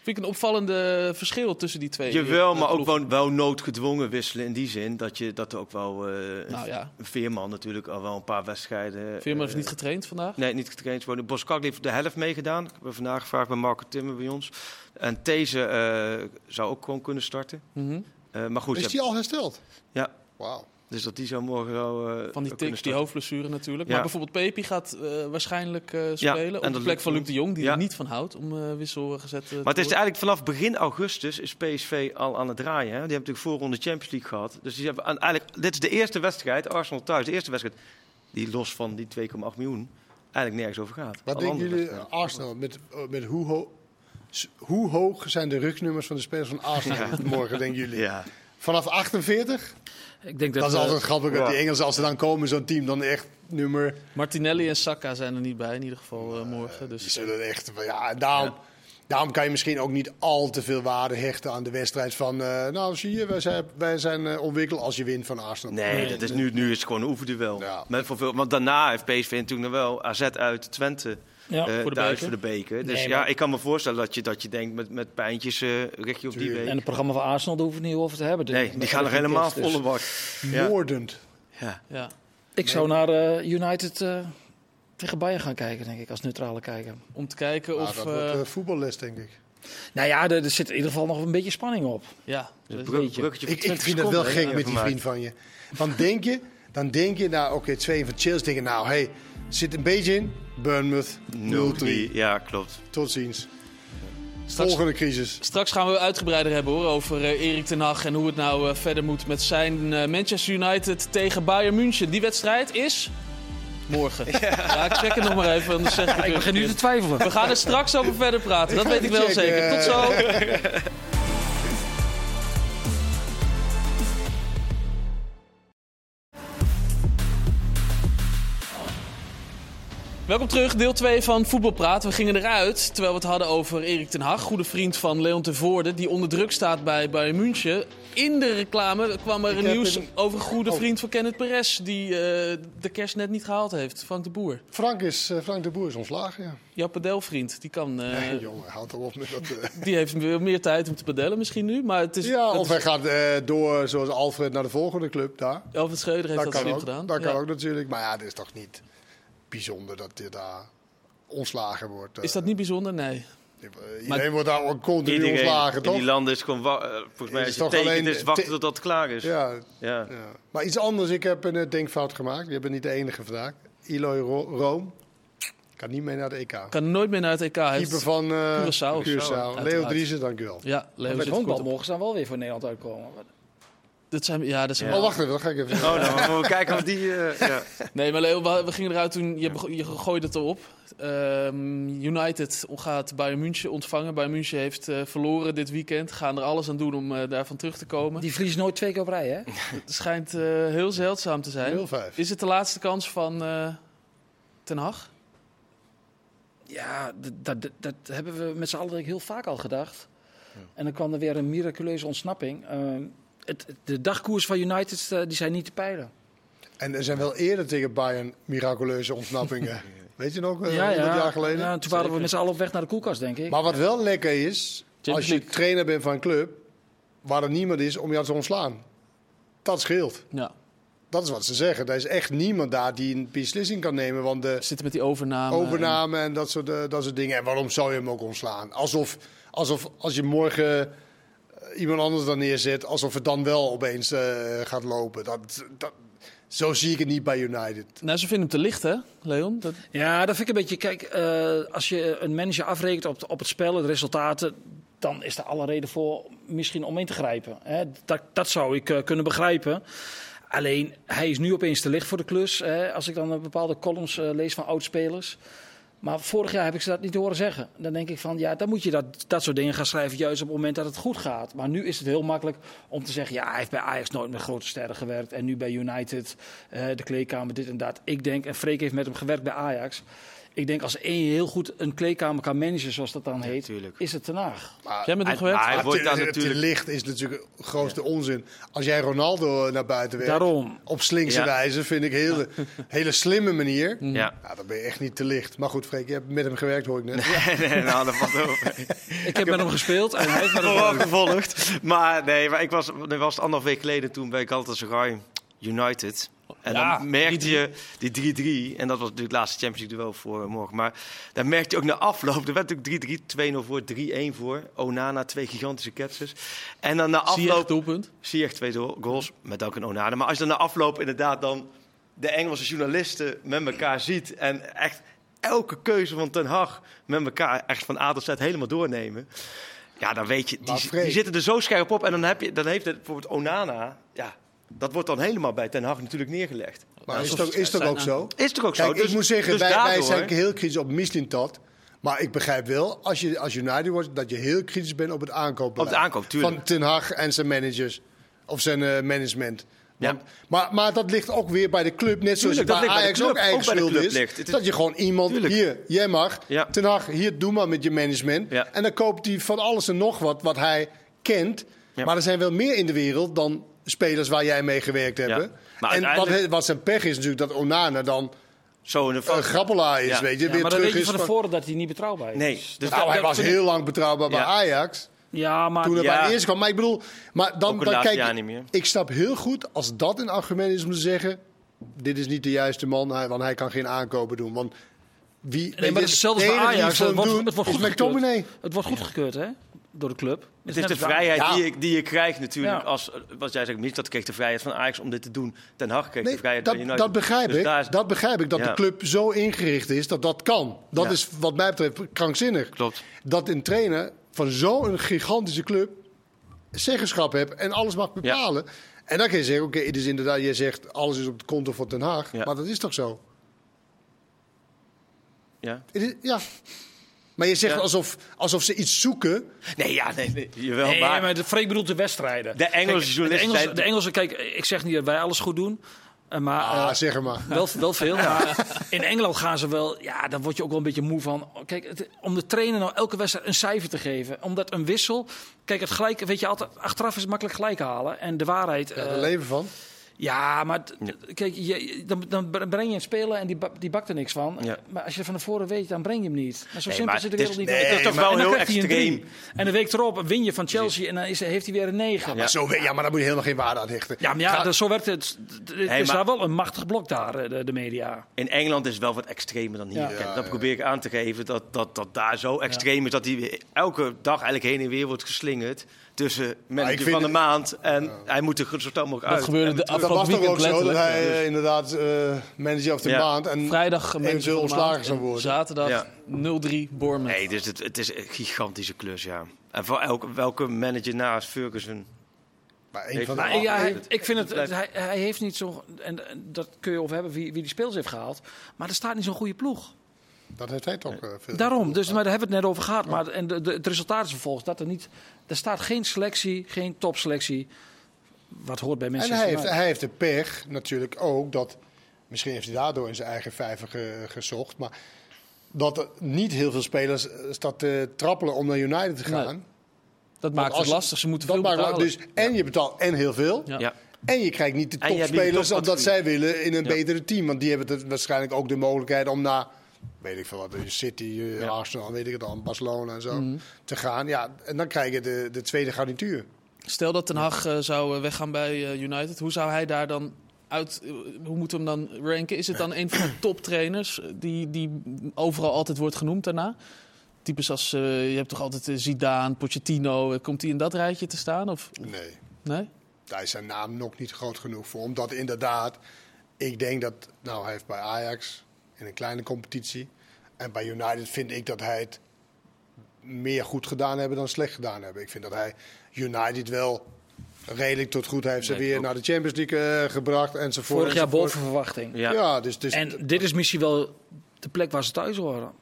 Vind ik een opvallende verschil tussen die twee.
Jawel,
eh,
maar ook wel, wel noodgedwongen wisselen in die zin. Dat, je, dat er ook wel... eh,
Nou ja,
Veerman natuurlijk al wel een paar wedstrijden...
Veerman
eh,
heeft niet getraind vandaag.
Nee, niet getraind worden. Boskak heeft de helft meegedaan. Ik heb vandaag gevraagd bij Marco Timmer bij ons. En These eh, zou ook gewoon kunnen starten.
Mhm.
Eh, maar goed,
Is die al hersteld?
Ja.
Wauw.
Dus dat die zou morgen wel... eh,
Van die tik, die hoofdblessure natuurlijk.
Ja.
Maar bijvoorbeeld Pepi gaat eh, waarschijnlijk eh, spelen. op
en
de plek van Luc de Jong, die
Ja.
er niet van houdt om eh, wissel gezet te
Maar het is eigenlijk vanaf begin augustus is PSV al aan het draaien. Hè? Die hebben natuurlijk voorronde Champions League gehad. Dus die hebben aan, eigenlijk, dit is de eerste wedstrijd, Arsenal thuis, de eerste wedstrijd die los van die 2,8 miljoen eigenlijk nergens over gaat.
Wat denken jullie. Arsenal, met, met hoe, ho hoe hoog zijn de rugnummers van de spelers van Arsenal morgen, denken jullie?
Ja.
Vanaf 48?
Ik denk dat,
Dat is
eh,
altijd grappig, dat
ja.
die Engelsen, als ze dan komen, zo'n team, dan echt nummer...
Martinelli en Saka zijn er niet bij, in ieder geval eh, morgen.
Die
Dus,
zullen echt... Ja, daarom, daarom kan je misschien ook niet al te veel waarde hechten aan de wedstrijd van... eh, nou, zie je, wij zijn, wij zijn eh, ontwikkeld als je wint van Arsenal.
Nee, dat is nu, nu is het gewoon een oefenduel.
Ja.
Met veel, want daarna heeft PSV natuurlijk nog wel AZ uit Twente
Ja,
eh,
voor de
thuis
beker.
voor de beker. Dus
Nee,
ja,
maar-
ik kan me voorstellen dat je, dat je denkt met, met pijntjes eh richt je op die week.
En het programma van Arsenal, daar hoeven we het niet over te hebben.
Nee, die gaan er helemaal
Dus
volle bak. Ja.
Moordend.
Ja.
ja.
Ik zou naar eh, United eh, tegen Bayern gaan kijken, denk ik, als neutrale kijker.
Om te kijken
Nou,
of...
dat wordt eh, voetballes, denk ik.
Nou ja, er, er zit in ieder geval nog een beetje spanning op.
ja,
Dus brug- bruggetje
Ik, ik
20
vind het wel gek met die vriend van je. Dan denk je, dan denk je nou, oké, twee van Chelsea. Denk je, nou, hey, zit een beetje in. Bournemouth, 0-3.
0-3. Ja, klopt.
Tot ziens.
Straks,
Volgende crisis.
straks gaan we uitgebreider hebben hoor, over eh, Erik ten Hag en hoe het nou eh, verder moet met zijn eh, Manchester United tegen Bayern München. Die wedstrijd is morgen. [laughs] Ja, ik check het nog maar even, anders zeg ik
Ik begin nu te twijfelen.
We gaan er straks over verder praten, dat weet ik wel
checken,
zeker. Tot zo! [laughs] Welkom terug, deel 2 van Voetbal Praat. We gingen eruit terwijl we het hadden over Erik ten Hag, goede vriend van Leon ten Voorde, die onder druk staat bij Bayern München. In de reclame kwam er nieuws
een-
over een goede
Oh.
vriend van Kenneth Perez, die eh, de kerst net niet gehaald heeft, Frank de Boer.
Frank, is, eh, Frank de Boer is ontslagen, ja.
Jouw padelvriend, die kan... eh,
Nee, jongen, houd erop met dat... [laughs]
Die heeft weer meer tijd om te padellen misschien nu, maar het is...
Ja,
dat
of hij gaat door zoals Alfred naar de volgende club daar.
Alfred Schreuder heeft
Dat
dat,
kan
slim
ook,
gedaan.
dat kan
Ja.
ook natuurlijk. Maar ja, het is toch niet bijzonder dat hij daar ontslagen wordt. eh.
Is dat niet bijzonder? Nee.
Eh, Iedereen wordt daar ook continu
Iedereen
ontslagen,
in
toch?
die landen is gewoon, eh, volgens mij
Het
als
is
je
toch alleen
is wachten
te-
tot dat klaar is. Ja.
Ja, ja. Maar iets anders, ik heb een eh, denkfout gemaakt. Je bent niet de enige vandaag. Eloy Ro Room kan niet mee naar de EK.
Kan nooit meer naar het EK.
Keeper van eh
Curaçao.
Curaçao. Leo Driessen, dankjewel.
Ja, Leo
Met
goed
mogen ze dan wel weer voor Nederland uitkomen.
Dat zijn, ja, dat zijn
Oh, wacht even, dat ga ik even.
Oh, nou, we kijken of die... eh, ja.
Nee, maar Leo, we, we gingen eruit toen je, je gooide het erop. Ehm, United gaat Bayern München ontvangen. Bayern München heeft eh, verloren dit weekend. Gaan er alles aan doen om eh, daarvan terug te komen.
Die verliezen nooit twee keer op rij, hè?
Het schijnt eh, heel zeldzaam te zijn.
Heel vijf.
Is het de laatste kans van eh, Ten Hag?
Ja, dat, dat, dat hebben we met z'n allen heel vaak al gedacht. En dan kwam er weer een miraculeuze ontsnapping. Het, de dagkoers van United eh, die zijn niet te peilen.
En er zijn wel eerder tegen Bayern miraculeuze ontsnappingen. [laughs] Weet je nog, eh, 100 jaar geleden?
Ja, toen waren we met z'n allen op weg naar de koelkast, denk ik.
Maar wat wel lekker is, als je trainer bent van een club, waar er niemand is om jou te ontslaan. Dat scheelt.
Ja.
Dat is wat ze zeggen. Er is echt niemand daar die een beslissing kan nemen. Want de
Zitten met die overname.
overname en dat soort, eh, dat soort dingen. En waarom zou je hem ook ontslaan? Alsof, alsof als je morgen iemand anders dan neerzet, alsof het dan wel opeens eh, gaat lopen. Dat, dat, zo zie ik het niet bij United.
Nou, ze vinden hem te licht, hè, Leon? Dat,
Ja, dat vind ik een beetje. Kijk, eh, als je een manager afrekent op, op het spel, de resultaten. dan is er alle reden voor misschien om in te grijpen. Hè? Dat, dat zou ik eh, kunnen begrijpen. Alleen, hij is nu opeens te licht voor de klus. Hè, als ik dan bepaalde columns eh, lees van oudspelers. Maar vorig jaar heb ik ze dat niet horen zeggen. Dan denk ik van, ja, dan moet je dat, dat soort dingen gaan schrijven juist op het moment dat het goed gaat. Maar nu is het heel makkelijk om te zeggen, ja, hij heeft bij Ajax nooit met grote sterren gewerkt. En nu bij United, eh, de kleedkamer, dit en dat. Ik denk, en Freek heeft met hem gewerkt bij Ajax. Ik denk als één heel goed een kleedkamer kan managen, zoals dat dan heet, is het ten Haag.
Maar,
Jij bent nog gewerkt?
hij
maar
wordt
te,
daar
te
natuurlijk...
licht is natuurlijk grootste onzin. Als jij Ronaldo naar buiten werkt,
Daarom.
op slinkse
Ja.
wijze, vind ik een hele, [laughs] hele slimme manier.
Ja.
Ja, dan ben je echt niet te licht. Maar goed, Freek, je hebt met hem gewerkt, hoor ik net.
nee, nee, nou, dat valt over.
Ik heb met hem gespeeld en hij heeft hem
Vooral
gewerkt.
gevolgd. Maar nee, maar ik was, dat was anderhalf week geleden toen bij Galatasaray United. En
Ja,
dan merkte je die 3-3. En dat was natuurlijk het laatste Champions League duel voor morgen. Maar dan merkte je ook na afloop. Er werd natuurlijk 3-3, 2-0 voor, 3-1 voor. Onana, twee gigantische ketses. En dan na afloop...
doelpunt?
zie je echt twee goals, met ook een Onana. Maar als je dan na afloop inderdaad dan de Engelse journalisten met elkaar ziet... en echt elke keuze van Ten Hag met elkaar echt van A tot Z helemaal doornemen... Ja, dan weet je, die, die zitten er zo scherp op. En dan, heb je, dan heeft het bijvoorbeeld Onana... Ja, dat wordt dan helemaal bij Ten Hag natuurlijk neergelegd.
Maar is het ook, is het ook zo?
Is toch ook
Kijk,
zo?
ik moet zeggen,
dus
wij, zijn heel kritisch op Mislintat. Maar ik begrijp wel, als je als United wordt, dat je heel kritisch bent op het aankoopbeleid.
Op de aankoop, tuurlijk.
Van Ten Hag en zijn managers. Of zijn eh, management.
Ja.
Want- maar, maar dat ligt ook weer bij de club. Net zoals
Tuurlijk,
het
dat
bij Ajax
club,
ook eigen schuld is.
is-
Dat je gewoon iemand,
Tuurlijk.
hier, jij mag.
Ja.
Ten Hag, hier, doe maar met je management.
Ja.
En dan koopt hij van alles en nog wat, wat hij kent.
Ja.
Maar er zijn wel meer in de wereld dan spelers waar jij mee gewerkt hebt.
Ja.
En wat,
uiteindelijk-
wat zijn pech is natuurlijk dat Onana dan
Zo
een grappelaar is,
Ja.
weet je.
Ja,
weer
maar dan
terug
weet je
is
van
van-
tevoren dat hij niet betrouwbaar is.
Nee, dus
Nou,
dat-
hij
dat
was
ik-
heel lang betrouwbaar bij
Ja.
Ajax.
Ja, maar
Toen hij
Ja.
bij eerst kwam. Maar ik bedoel, maar dan, dan kijk
niet meer.
ik snap heel goed als dat een argument is om te zeggen: dit is niet de juiste man, want hij kan geen aankopen doen. Want wie, weet
Nee, maar het is hetzelfde bij Ajax. Het wordt,
doen
het wordt goed gekeurd. Het wordt hè? Door de club.
Het is de vrijheid
Ja.
die, je, die je krijgt natuurlijk.
Ja.
Als, wat jij zegt, niet dat kreeg de vrijheid van Ajax om dit te doen. Ten Hag kreeg de vrijheid
dat,
van United.
dat begrijp
Dus
ik.
is-
Dat begrijp ik, dat
Ja.
de club zo ingericht is dat dat kan. Dat
Ja.
is wat mij betreft krankzinnig.
Klopt.
Dat een trainer van zo'n gigantische club zeggenschap heeft en alles mag bepalen. En dan kun je zeggen, oké, het is inderdaad, jij zegt alles is op de konto van Den Haag.
Ja.
Maar dat is toch zo?
Ja.
Het is- ja. Maar je zegt
Ja.
alsof, alsof ze iets zoeken.
Nee, ja, nee, nee. Jawel,
Nee,
maar,
maar de Freek bedoelt de wedstrijden.
De Engelse journalisten
De de Engelse, kijk, ik zeg niet dat wij alles goed doen. eh, Maar
Ah,
eh,
zeg maar.
wel, wel veel. Maar in Engeland gaan ze wel. Ja, dan word je ook wel een beetje moe van. Kijk, het- om de trainer nou elke wedstrijd een cijfer te geven. Omdat een wissel. Kijk, het gelijk. Weet je altijd. Achteraf is het makkelijk gelijk halen. En de waarheid.
Ja,
eh,
er leven van.
Ja, maar kijk, je, dan, dan breng je een speler en die, ba- die bakt er niks van.
Ja.
Maar als je van tevoren weet, dan breng je hem niet. Maar zo
Nee,
simpel zit de
het
wereld
is-
niet.
nee, het is toch
En
wel
dan
heel
een
extreem.
En de week erop win je van Chelsea en dan is, heeft hij weer een 9. Ja,
Maar, zo, ja, maar daar moet je helemaal geen waarde aan hechten.
maar ja, dus zo werkt het. Het
Hey,
is
maar-
daar wel een machtig blok daar, eh, de, de media.
in Engeland is het wel wat extremer dan hier.
Ja.
Kijk,
Ja,
dat
ja.
probeer ik aan te geven. Dat dat, dat daar zo extreem is dat hij elke dag eigenlijk heen en weer wordt geslingerd. Tussen manager van de
het-
maand en hij moet er zo snel mogelijk
Dat
uit.
gebeurde de
terug.
dat was
afgelopen
toch ook
weekend
zo dat hij
Ja,
eh,
dus
inderdaad eh, manager of de
Ja.
maand en
Vrijdag
eventueel ontslagen zou
en
worden.
Zaterdag
Ja.
0-3 Bournemouth.
Nee, dus het, het is een gigantische klus, ja. En voor elke, welke manager naast Ferguson...
Maar een van de
Maar
Maar ja, hij- ik vind het,
het
hij, hij heeft niet zo. En dat kun je over hebben wie, wie die speels heeft gehaald. Maar er staat niet zo'n goede ploeg.
Dat heeft hij toch eh, veel.
Daarom, dus, maar daar hebben we het net over gehad. Maar, en de, de- het resultaat is vervolgens dat er niet. Er staat geen selectie, geen topselectie. Wat hoort bij mensen.
En hij heeft, hij heeft de pech natuurlijk ook dat. Misschien heeft hij daardoor in zijn eigen vijver ge- gezocht. Maar dat er niet heel veel spelers eh, staat te trappelen om naar United te gaan.
Nee, Dat maakt het lastig. Ze moeten
Dat
veel
maakt
betalen.
dus en je betaalt en heel veel.
Ja.
Ja.
En je krijgt niet de topspelers omdat zij willen in een
Ja.
betere team. Want die hebben het waarschijnlijk ook de mogelijkheid om naar, weet ik veel wat, City, eh,
Ja.
Arsenal, weet ik het al, Barcelona en zo,
Mhm.
te gaan. Ja, en dan krijg je de, de tweede garnituur.
Stel dat Ten Hag eh, zou eh, weggaan bij United. Hoe zou hij daar dan uit... hoe moeten we hem dan ranken? Is het dan een van de toptrainers die, die overal altijd wordt genoemd daarna? Types als, je hebt toch altijd Zidane, Pochettino. komt hij in dat rijtje te staan? Of,
Nee.
nee?
daar is zijn naam nog niet groot genoeg voor. Omdat inderdaad, ik denk dat, nou hij heeft bij Ajax in een kleine competitie. En bij United vind ik dat hij het meer goed gedaan hebben dan slecht gedaan hebben. Ik vind dat hij United wel redelijk tot goed. Hij heeft ze
Nee,
weer
ook.
naar de Champions League eh, gebracht enzovoort.
Vorig jaar boven verwachting.
Ja.
Ja, dus, dus
En dit is misschien wel de plek waar ze thuis horen.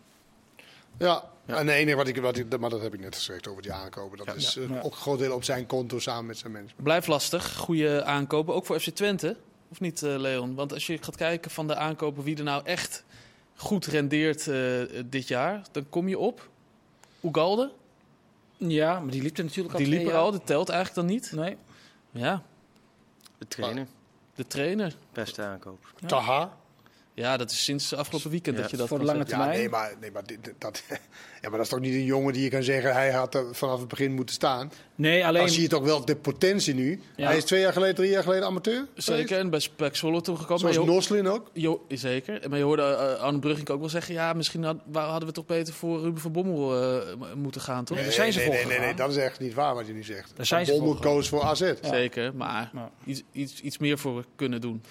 ja. En het enige wat ik, wat ik, maar dat heb ik net gezegd over die aankopen. Dat is eh,
Ja.
ook een groot deel op zijn konto samen met zijn mensen.
Blijft lastig. Goede aankopen. Ook voor FC Twente. Of niet, eh, Leon? Want als je gaat kijken van de aankopen wie er nou echt goed rendeert eh, dit jaar, dan kom je op. Ugalde,
Ja, maar die liep er natuurlijk al
die liep er al, dat telt eigenlijk dan niet.
Nee.
Ja,
De trainer,
de trainer.
beste aankoop.
Ja.
Taha.
Ja, dat is sinds afgelopen weekend
Ja,
dat je dat
voor de lange
zeggen.
Ja,
termijn.
nee, maar, nee, maar, dit, dat, [laughs] ja, maar dat is toch niet een jongen die je kan zeggen... hij had er vanaf het begin moeten staan.
Nee, alleen...
Dan zie je toch wel de potentie nu.
Ja.
Hij is twee jaar geleden, drie jaar geleden amateur.
Zeker, en bij Spek Zwolle toegekomen.
Zoals
Maar je-
Noslin ook.
Jo, zeker. Maar je hoorde uh, Arne Brugging ook wel zeggen... ja, misschien had- waar- hadden we toch beter voor Ruben van Bommel eh, moeten gaan, toch?
Nee, daar zijn ze
nee,
voor
nee, nee, nee, dat is echt niet waar wat je nu zegt.
Daar zijn ze
Bommel
voor gegaan.
koos voor AZ.
Zeker, maar
Ja.
iets, iets, iets meer voor kunnen doen.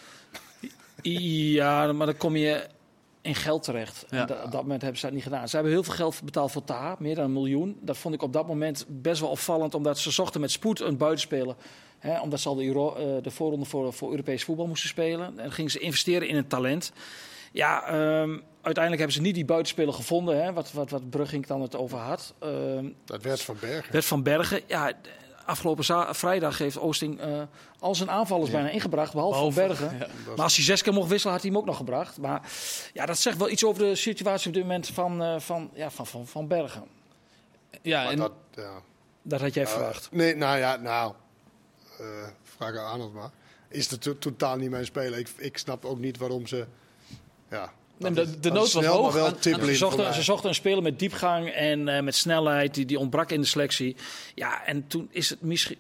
Ja, maar dan kom je in geld terecht. En
Ja.
da- op dat moment hebben ze dat niet gedaan. Ze hebben heel veel geld betaald voor Taha, meer dan een miljoen. Dat vond ik op dat moment best wel opvallend, omdat ze zochten met spoed een buitenspeler. Hè, omdat ze al de, Euro, eh, de voorronde voor, voor Europees voetbal moesten spelen. En dan gingen ze investeren in een talent. Ja, ehm, uiteindelijk hebben ze niet die buitenspeler gevonden, hè, wat, wat, wat Brugging dan het over had. Ehm,
Dat werd van Bergen.
Bert van Bergen, ja, afgelopen vrijdag heeft Oosting eh, al zijn aanvallers bijna ingebracht, behalve,
Behalve-
van Bergen. [laughs]
ja.
Maar als hij zes keer mocht wisselen, had hij hem ook nog gebracht. Maar ja, dat zegt wel iets over de situatie op dit moment van, eh, van, ja, van, van, van Bergen.
Ja,
Maar
en
dat, ja.
Dat had jij verwacht.
Nee, nou ja, nou. eh vraag aan Arnold maar. Is het to- totaal niet mijn speler. Ik, ik snap ook niet waarom ze... Ja,
Nee, de- de nood was hoog
wel
aan- aan-
tippelin
Ze zochten,
mij.
ze zochten een speler met diepgang en eh, met snelheid. Die, die ontbrak in de selectie. Ja, en toen is het misschien...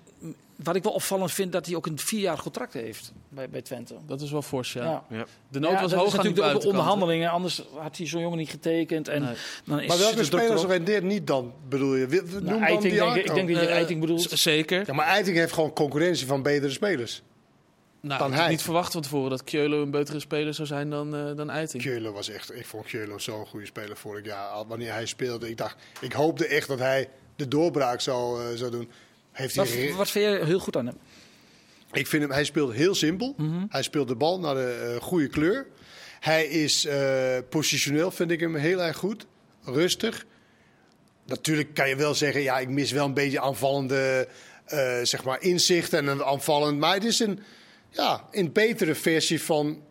Wat ik wel opvallend vind, dat hij ook een vierjarig contract heeft bij, bij Twente.
dat is wel fors, ja.
Ja.
Ja.
De nood
Ja,
was
dat
hoog
is
aan
natuurlijk de onderhandelingen. Anders had hij zo'n jongen niet getekend. En
Nee.
dan is
Maar welke spelers rendeert niet dan, bedoel je? Wie- Noem
Nou,
dan
Eiting,
die
denk, ik- denk dat je
Eh,
Eiting bedoelt.
Zeker.
Ja, maar Eiting heeft gewoon concurrentie van betere spelers.
Nou,
dan
ik had
hij.
niet verwacht van tevoren dat Keulen een betere speler zou zijn dan, eh dan Eiting.
Keulen was echt, ik vond Keulen zo'n goede speler vorig jaar. Al Wanneer hij speelde, ik dacht, ik hoopte echt dat hij de doorbraak zou, eh, zou doen. Heeft hij
Wat,
ge-
wat vind je heel goed aan hem?
Ik vind hem, hij speelt heel simpel.
Mhm.
Hij speelt de bal naar de eh, goede kleur. Hij is eh, positioneel, vind ik hem heel erg goed. Rustig. Natuurlijk kan je wel zeggen, ja, ik mis wel een beetje aanvallende eh, zeg maar inzicht en een aanvallend. Maar het is een, ja, een betere versie van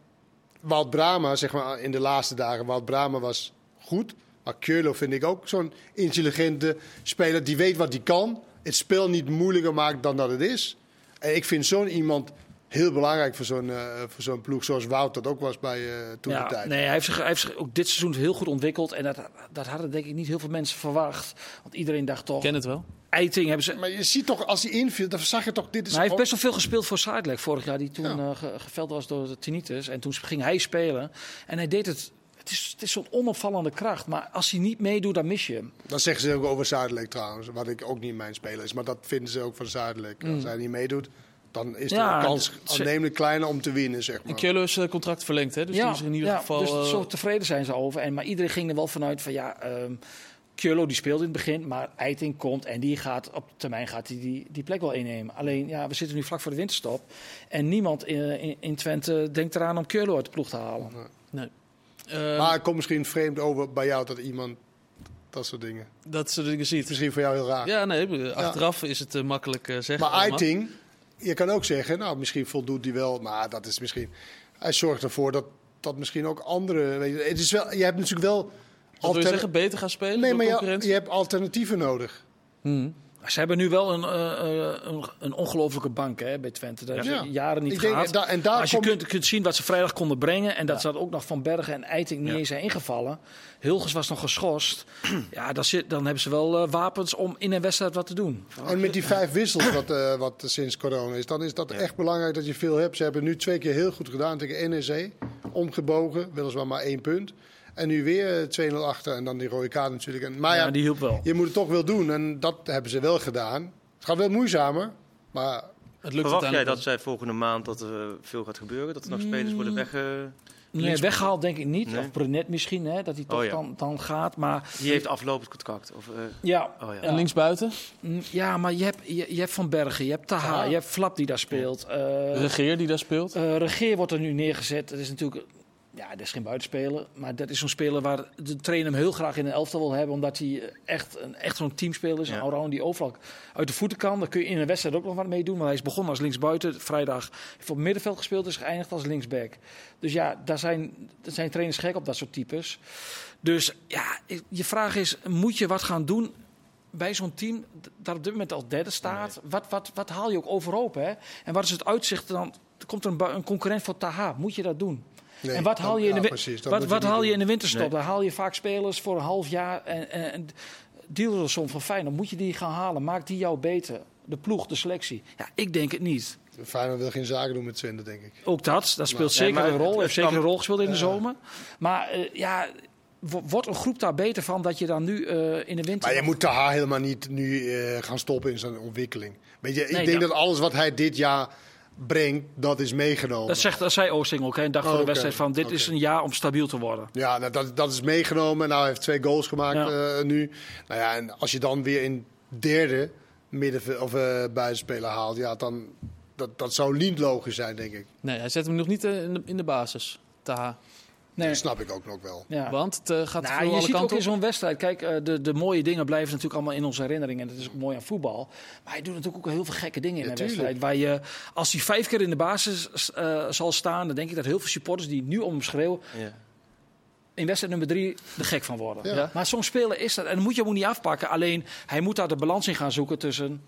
Wout Brama, zeg maar in de laatste dagen. Wout Brama was goed. Maar Keulo vind ik ook zo'n intelligente speler die weet wat hij kan. Het spel niet moeilijker maakt dan dat het is. En ik vind zo'n iemand heel belangrijk voor zo'n eh, voor zo'n ploeg zoals Wout dat ook was bij eh toen de tijd.
nee, hij heeft, zich, hij heeft zich ook dit seizoen heel goed ontwikkeld. En dat, dat hadden denk ik niet heel veel mensen verwacht. Want iedereen dacht toch,
Ik ken het wel.
Eiting hebben ze...
Maar je ziet toch, als hij inviel, dan zag je toch, dit is
Maar hij heeft best wel veel gespeeld voor Sidelec vorig jaar, die toen
Ja.
eh, ge- geveld was door de tinnitus. En toen ging hij spelen. En hij deed het. Het is, het is zo'n onopvallende kracht. Maar als hij niet meedoet, dan mis je hem.
Dat zeggen ze ook over Zuidelijk trouwens, wat ik ook niet mijn speler is. Maar dat vinden ze ook van Zuidelijk. Als hij niet meedoet, dan is de
Mm. Ja,
kans
het-
aannemelijk kleiner om te winnen, zeg
En
maar.
Keulen is eh, contract verlengd, hè? Dus die is in ieder
ja,
geval...
Dus
eh,
zo tevreden zijn ze over. En, maar iedereen ging er wel vanuit van ja, ehm Kjolo die speelt in het begin, maar Eiting komt en die gaat op termijn gaat die, die, die plek wel innemen. Alleen ja, we zitten nu vlak voor de winterstop en niemand in, in, in Twente denkt eraan om Kjolo uit de ploeg te halen.
nee. Eh,
Maar het komt misschien vreemd over bij jou dat iemand dat soort dingen.
dat soort dingen ziet.
Misschien voor jou heel raar.
Ja, nee, achteraf is het eh, makkelijk eh, zeggen.
maar. Eiting, je kan ook zeggen, nou misschien voldoet hij wel, maar dat is misschien. Hij zorgt ervoor dat dat misschien ook andere. Weet je, het is wel, je hebt natuurlijk wel.
Wat wil je
alter-
zeggen, beter gaan spelen
nee, maar je, hebt alternatieven nodig.
Hmm.
Ze hebben nu wel een, eh, eh, een, een ongelofelijke bank hè, bij Twente. Dat hebben
Ja.
ze jaren niet
Ik
gehad.
en da- en daar
Als je
kom-
kunt, kunt zien wat ze vrijdag konden brengen... en dat ze dat ook nog van Bergen en Eiting niet
Ja.
eens zijn ingevallen. Hilgers was nog geschorst. [clears throat] ja, dan, zit, dan hebben ze wel eh, wapens om in een wedstrijd wat te doen.
En met die vijf wissels wat, eh, wat sinds corona is, dan is dat echt belangrijk dat je veel hebt. Ze hebben nu twee keer heel goed gedaan tegen NEC. Omgebogen, weliswaar maar één punt. En nu weer eh, 2-0 achter en dan die rode kaart natuurlijk. En, maar ja,
ja, die hielp wel.
je moet het toch wel doen en dat hebben ze wel gedaan. Het gaat wel moeizamer, maar
Het lukt
Verwacht jij dat zij volgende maand dat er veel gaat gebeuren? Dat er nog spelers worden wegge...
Nee, weggehaald denk ik niet.
Nee.
Of Brunet misschien, hè, dat hij toch
Oh ja.
dan, dan gaat. Maar
Die heeft aflopend contract. Of, eh,
ja,
oh ja.
En linksbuiten?
mm, ja, maar je hebt, je, je hebt Van Bergen, je hebt Taha, je hebt Flap die daar speelt. eh
Regeer die daar speelt?
eh, Regeer wordt er nu neergezet. Dat is natuurlijk... Ja, dat is geen buitenspeler. Maar dat is zo'n speler waar de trainer hem heel graag in een elftal wil hebben. Omdat hij eh, echt, een, echt zo'n teamspeler is.
Ja.
Een allround die overal uit de voeten kan. Daar kun je in een wedstrijd ook nog wat mee doen. Maar hij is begonnen als linksbuiten. Vrijdag heeft op middenveld gespeeld. Is geëindigd als linksback. Dus ja, daar zijn, daar zijn trainers gek op dat soort types. Dus ja, je vraag is, moet je wat gaan doen bij zo'n team dat op dit moment al derde staat? Wat, wat, wat haal je ook overhoop? Hè? En wat is het uitzicht dan? Er komt er een, een concurrent voor Taha. Moet je dat doen?
Nee,
en wat haal je in de,
precies,
wat, wat haal je in de winterstop?
Nee.
Dan haal je vaak spelers voor een half jaar en, en, en deal som van Feyenoord. Moet je die gaan halen? Maakt die jou beter? De ploeg, de selectie? Ja, ik denk het niet.
Feyenoord wil geen zaken doen met Twente, denk ik.
Ook dat, dat speelt zeker
maar
een rol. Heeft zeker een rol gespeeld in de zomer. Maar eh, ja, wo- wordt een groep daar beter van dat je dan nu eh, in de winter...
Maar je moet Taha helemaal niet nu eh, gaan stoppen in zijn ontwikkeling. Weet je, ik
Nee,
denk
dat-
dat alles wat hij dit jaar brengt, dat is meegenomen.
Dat, zegt, dat zei Oosting ook, hè, een dag
Oh,
voor de wedstrijd. Van, dit is een jaar om stabiel te worden.
Ja, nou, dat, dat is meegenomen. Nou, hij heeft twee goals gemaakt
Ja.
eh, nu. Nou ja, en als je dan weer in derde midden of eh buitenspeler haalt, ja, dan dat, dat zou niet logisch zijn, denk ik.
Nee, hij zet hem nog niet eh, in de, in de basis. Taha.
Nee.
Dat snap ik ook nog wel.
Ja.
Want het eh, gaat
Nou,
veel
je
alle
ziet ook
kanten
in
op.
zo'n wedstrijd, kijk, eh, de, de mooie dingen blijven natuurlijk allemaal in onze herinnering. En dat is ook mooi aan voetbal. Maar hij doet natuurlijk ook heel veel gekke dingen in
Ja,
een
tuurlijk.
wedstrijd. Waar je, als hij vijf keer in de basis eh, zal staan, dan denk ik dat heel veel supporters die nu om hem schreeuwen,
ja.
in wedstrijd nummer drie er gek van worden.
Ja.
Ja.
Maar zo'n speler is dat. En dat moet je hem ook niet afpakken. Alleen, hij moet daar de balans in gaan zoeken tussen...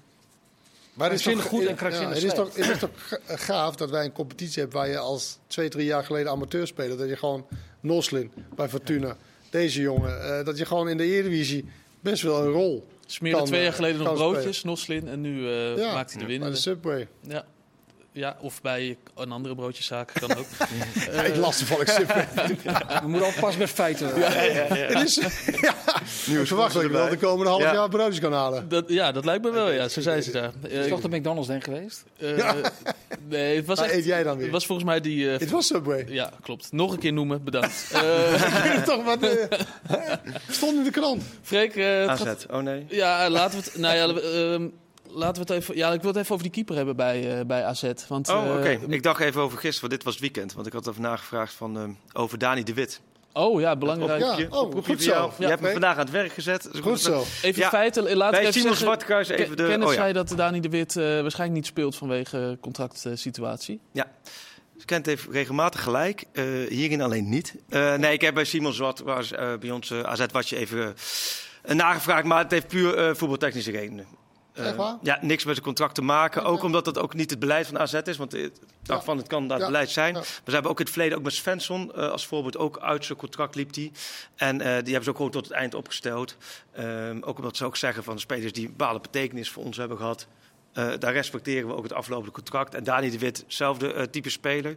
Maar
Krankzinnig goed en krankzinnig
het is toch, het is toch ga- gaaf dat wij een competitie hebben waar je als twee, drie jaar geleden amateur speler, dat je gewoon Noslin bij Fortuna, deze jongen, eh, dat je gewoon in de Eredivisie best wel een rol
Smeerde
kan,
twee jaar
eh,
geleden nog broodjes, Noslin. En nu eh,
Ja,
maakt hij de
bij de
winnende.
Subway.
Ja. Ja, of bij een andere broodjeszaak kan ook. [laughs]
Ja, ik las toevallig Subway. [laughs]
We moeten oppassen met feiten. [laughs]
Het is, ja, ik verwacht dat ik wel de komende half
Ja.
jaar broodjes kan halen.
Dat, ja, dat lijkt me wel. Ja, zo zijn ze daar.
Is
Eh,
toch de McDonald's denk geweest?
eh, nee, het was
Waar
echt,
eet jij dan weer?
Het was volgens mij die... eh,
Het was Subway.
ja, klopt. Nog een keer noemen, bedankt. Eh
toch wat eh, stond in de krant.
Freek, eh,
AZ.
gaat-
Oh nee.
ja, laten we het... Nou ja, ehm, laten we het even... Ja, ik wil het even over die keeper hebben bij, eh, bij AZ. Want,
Oh, oké.
eh,
Ik dacht even over gisteren, want dit was het weekend. Want ik had even nagevraagd van, ehm, over Dani de Wit.
Oh ja, belangrijk.
Ja,
Je-
oh, goed
jou.
zo.
Je
Ja,
hebt hem
oké.
vandaag aan het werk gezet. Dus
Goed zo.
Even
Ja.
feiten. Laten
Bij
even
Simon. Zwartkruis even de...
Kenneth
oh ja.
zei dat Dani de Wit eh, waarschijnlijk niet speelt vanwege contractsituatie.
Dus Kent heeft regelmatig gelijk. eh, hierin alleen niet. Eh, nee, ik heb bij Simon Zwart, was, eh, bij ons eh, AZ, was je even eh, nagevraagd. Maar het heeft puur eh, voetbaltechnische redenen. Eh,
waar?
Ja, niks met zijn contract te maken. Ook omdat dat ook niet het beleid van AZ is. Want dacht
Ja.
van, het kan dat
Ja.
beleid zijn.
Ja.
Maar ze hebben ook in het verleden, ook met Svensson eh, als voorbeeld, ook uit zijn contract liep die. En eh, die hebben ze ook gewoon tot het eind opgesteld. Ehm, ook omdat ze ook zeggen van de spelers die een bepaalde betekenis voor ons hebben gehad. Eh, daar respecteren we ook het aflopende contract. En Dani de Wit, hetzelfde eh, type speler.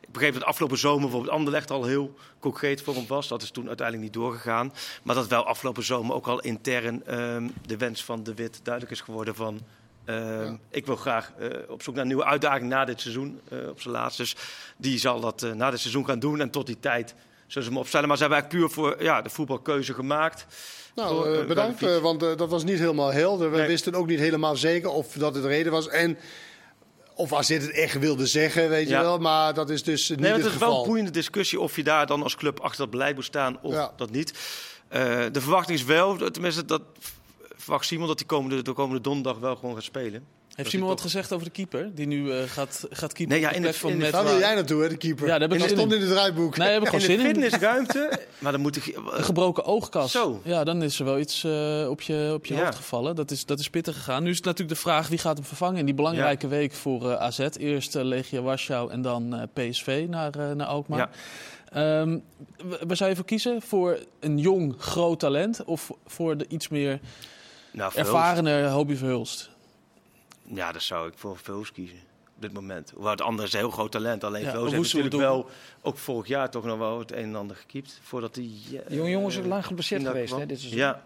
Ik begreep dat afgelopen zomer bijvoorbeeld Anderlecht al heel concreet voor hem was. Dat is toen uiteindelijk niet doorgegaan. Maar dat wel afgelopen zomer ook al intern ehm, de wens van de Wit duidelijk is geworden van... ehm,
Ja.
Ik wil graag eh, op zoek naar een nieuwe uitdaging na dit seizoen, op zijn laatst. Dus die zal dat na dit seizoen gaan doen. En tot die tijd zullen ze hem opstellen. Maar ze hebben eigenlijk puur voor ja, de voetbalkeuze gemaakt.
Nou,
Voor,
eh,
eh,
bedankt, eh, want dat was niet helemaal helder. We
Nee.
wisten ook niet helemaal zeker of dat het de reden was. En of AZ het echt wilde zeggen, weet je wel. Maar dat is dus niet
Nee,
het
het is wel een boeiende discussie of je daar dan als club achter dat beleid moet staan of
Ja.
dat niet. De verwachting is wel, tenminste dat verwacht Simon dat hij komende, de komende donderdag wel gewoon gaat spelen.
Heeft Simon wat gezegd over de keeper? Die nu eh, gaat, gaat keeper
Nee, ja,
op de
in
van
in
Matt
Daar wil jij naartoe, hè, de keeper.
Ja, daar heb ik
en dat
zin
stond
in.
in het draaiboek.
Nee, daar heb ik
In
gewoon
de
zin in.
fitnessruimte, maar dan moet ik...
Een gebroken oogkas.
Zo.
Ja, dan is er wel iets eh, op je, op je
Ja.
hoofd gevallen. Dat is, dat is pittig gegaan. Nu is het natuurlijk de vraag wie gaat hem vervangen in die belangrijke week voor eh, AZ. Eerst eh, Legia Warschau en dan eh, PSV naar, eh, naar Alkmaar.
Ja.
Ehm, w- waar zou je voor kiezen? Voor een jong, groot talent of voor de iets meer
Nou, Verhulst.
ervarene Hobie Verhulst?
Ja, dat zou ik voor Verhulst kiezen. Op dit moment. Hoewel het andere is een heel groot talent. Alleen
Ja,
Verhulst heeft natuurlijk wel, ook vorig jaar toch nog wel het een en ander gekiept. Voordat hij...
De jonge jongens zijn lang geblesseerd
dat
geweest. Hè, dit seizoen.
Ja,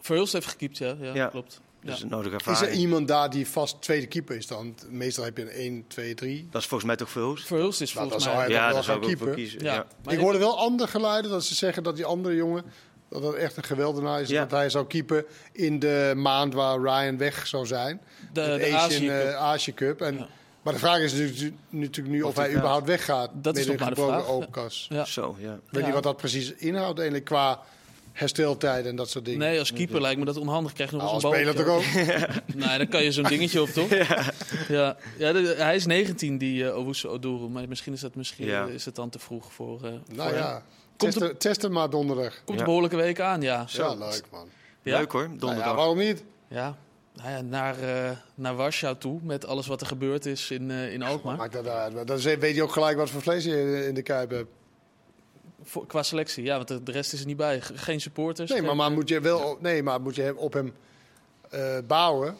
Verhulst heeft gekiept, ja. ja,
Ja.
klopt.
Dus
Ja.
een nodige
Is er iemand daar die vast tweede keeper is dan? Meestal heb je een 1, 2, 3.
Dat is volgens mij toch veel.
Verhulst is
Nou,
volgens
dat
mij...
zou hij-
Ja,
wel
daar zou ik ook voor
keeper.
kiezen.
Ja.
Ik hoorde wel andere geluiden dat ze zeggen dat die andere jongen... dat dat echt een geweldenaar is.
Ja.
Dat hij zou keeper in de maand waar Ryan weg zou zijn.
de,
de
de
Asian,
Azië
eh,
Cup.
Azië Cup. En,
Ja.
Maar de vraag is natuurlijk, natuurlijk nu of,
Of
hij
gaat.
überhaupt weggaat.
Dat is
met
nog
een gebroken
vraag.
oogkas.
Ja.
Zo, ja.
Weet
Ja.
niet wat dat precies inhoudt eigenlijk qua hersteltijden en dat soort dingen.
Nee, als keeper lijkt me dat onhandig. Krijg je nog
Nou, als
een
speler
bal.
toch ook? [laughs]
Nee, dan kan je zo'n dingetje op, toch? [laughs] Ja. Ja, de- hij is 19, die uh, Owusu Oduro. Maar misschien is dat misschien
Ja.
is het dan te vroeg voor, uh,
Nou
voor
ja, test, test hem maar donderdag.
Komt
Ja.
een behoorlijke week aan, ja.
Ja, leuk man.
Ja?
Leuk hoor,
Nou
donderdag.
ja, waarom niet?
Ja, nou ja naar, uh, naar Warschau toe. Met alles wat er gebeurd is in, uh, in Alkmaar.
Maakt dat uit. Dan weet je ook gelijk wat voor vlees je in de kuip hebt.
Voor, qua selectie, ja, want de, de rest is er niet bij. Ge- Geen supporters.
Nee, maar, maar moet je wel op, nee, maar moet je op hem eh, bouwen?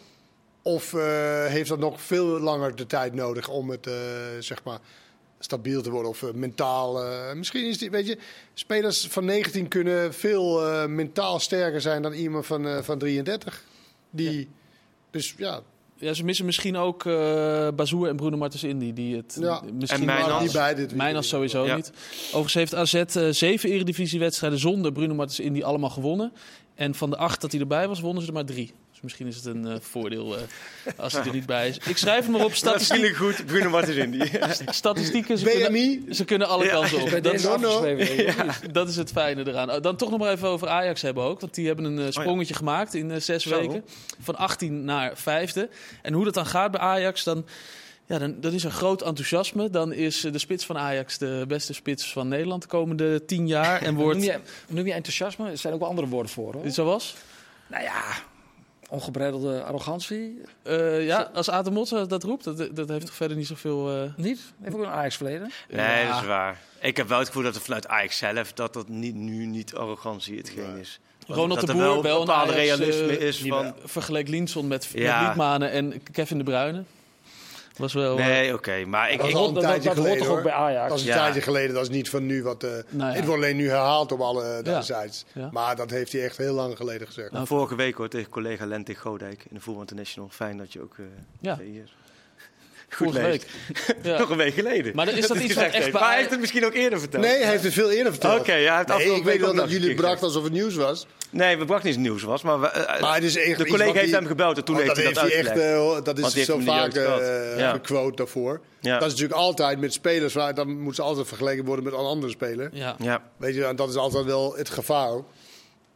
Of eh, heeft dat nog veel langer de tijd nodig om het eh, zeg maar stabiel te worden of eh, mentaal? eh, misschien is die, weet je, spelers van 19 kunnen veel eh, mentaal sterker zijn dan iemand van, eh, van 33. Die, dus ja,
Ja, ze missen misschien ook uh, Bazoer en Bruno Martens Indy. Die het
Ja.
misschien
En Mijnans.
wel-
niet bij dit
Mijnans sowieso
Ja.
niet. Overigens heeft AZ uh, zeven eredivisiewedstrijden zonder Bruno Martens Indy allemaal gewonnen. En van de acht dat hij erbij was, wonnen ze er maar drie. Dus misschien is het een uh, voordeel uh, als hij er [laughs] niet bij is. Ik schrijf hem maar op statistiek,
goed, Bruno Martens [laughs]
statistieken. Ze kunnen,
BMI?
ze kunnen alle kansen op. Dat,
no, no.
is het fijne eraan. Oh, Dan toch nog maar even over Ajax hebben ook. Want die hebben een uh, sprongetje gemaakt in uh, zes
Zo.
weken. Van 18 naar vijfde. En hoe dat dan gaat bij Ajax, dan, ja, dan, dan is er groot enthousiasme. Dan is de spits van Ajax de beste spits van Nederland de komende tien jaar. En [laughs]
Noem
wordt...
je, noem je enthousiasme? Er zijn ook wel andere woorden voor. Hoor.
Zoals?
Nou ja, ongebreidelde arrogantie.
Uh, ja, als Aten Motsen dat roept, dat, dat heeft toch verder niet zoveel... Uh...
Niet? Heeft ook een Ajax verleden?
Nee,
Ja.
dat is waar. Ik heb wel het gevoel dat het vanuit Ajax zelf, dat dat niet, nu niet arrogantie hetgeen is.
Ronald
dat
de
er
Boer,
wel
wel
een bepaalde
Ajax,
realisme
uh,
is van...
Vergelijk Linson met,
Ja.
met Liedmanen en Kevin de Bruyne. Was wel... uh,
Nee, oké. maar ik,
Dat
ik,
dat, dat,
tijdje
dat hoort
geleden,
toch ook
hoor.
bij Ajax?
Dat is een
Ja.
tijdje geleden, dat is niet van nu wat. eh
Nou ja.
Het wordt alleen nu herhaald op alle uh,
Ja.
sites.
Ja.
Maar dat heeft hij echt heel lang geleden gezegd.
Nou,
vorige week hoor, tegen collega Lente Godijk in de Voetbal International. Fijn dat je ook uh,
Ja.
hier goed leest. [laughs]
Ja.
Nog een week geleden.
Maar is dat
hij
iets wat echt
Maar hij heeft het misschien ook eerder verteld.
Nee, hij heeft het veel eerder verteld.
Oké, ja, hij heeft
nee,
afgelopen
ik weet
week
wel dat jullie
een
het
keer
bracht alsof het nieuws was.
Nee, we brachten niet nieuws was, maar, we, eh,
Maar het is echt
de collega heeft
die-
hem gebeld en toen heeft hij dat
hij echt, eh, dat is zo vaak
gehad.
eh
Ja.
gequote daarvoor.
Ja.
Dat is natuurlijk altijd met spelers, waar, dan moeten ze altijd vergeleken worden met een andere speler.
Ja.
Ja,
Weet je, en dat is altijd wel het gevaar ook.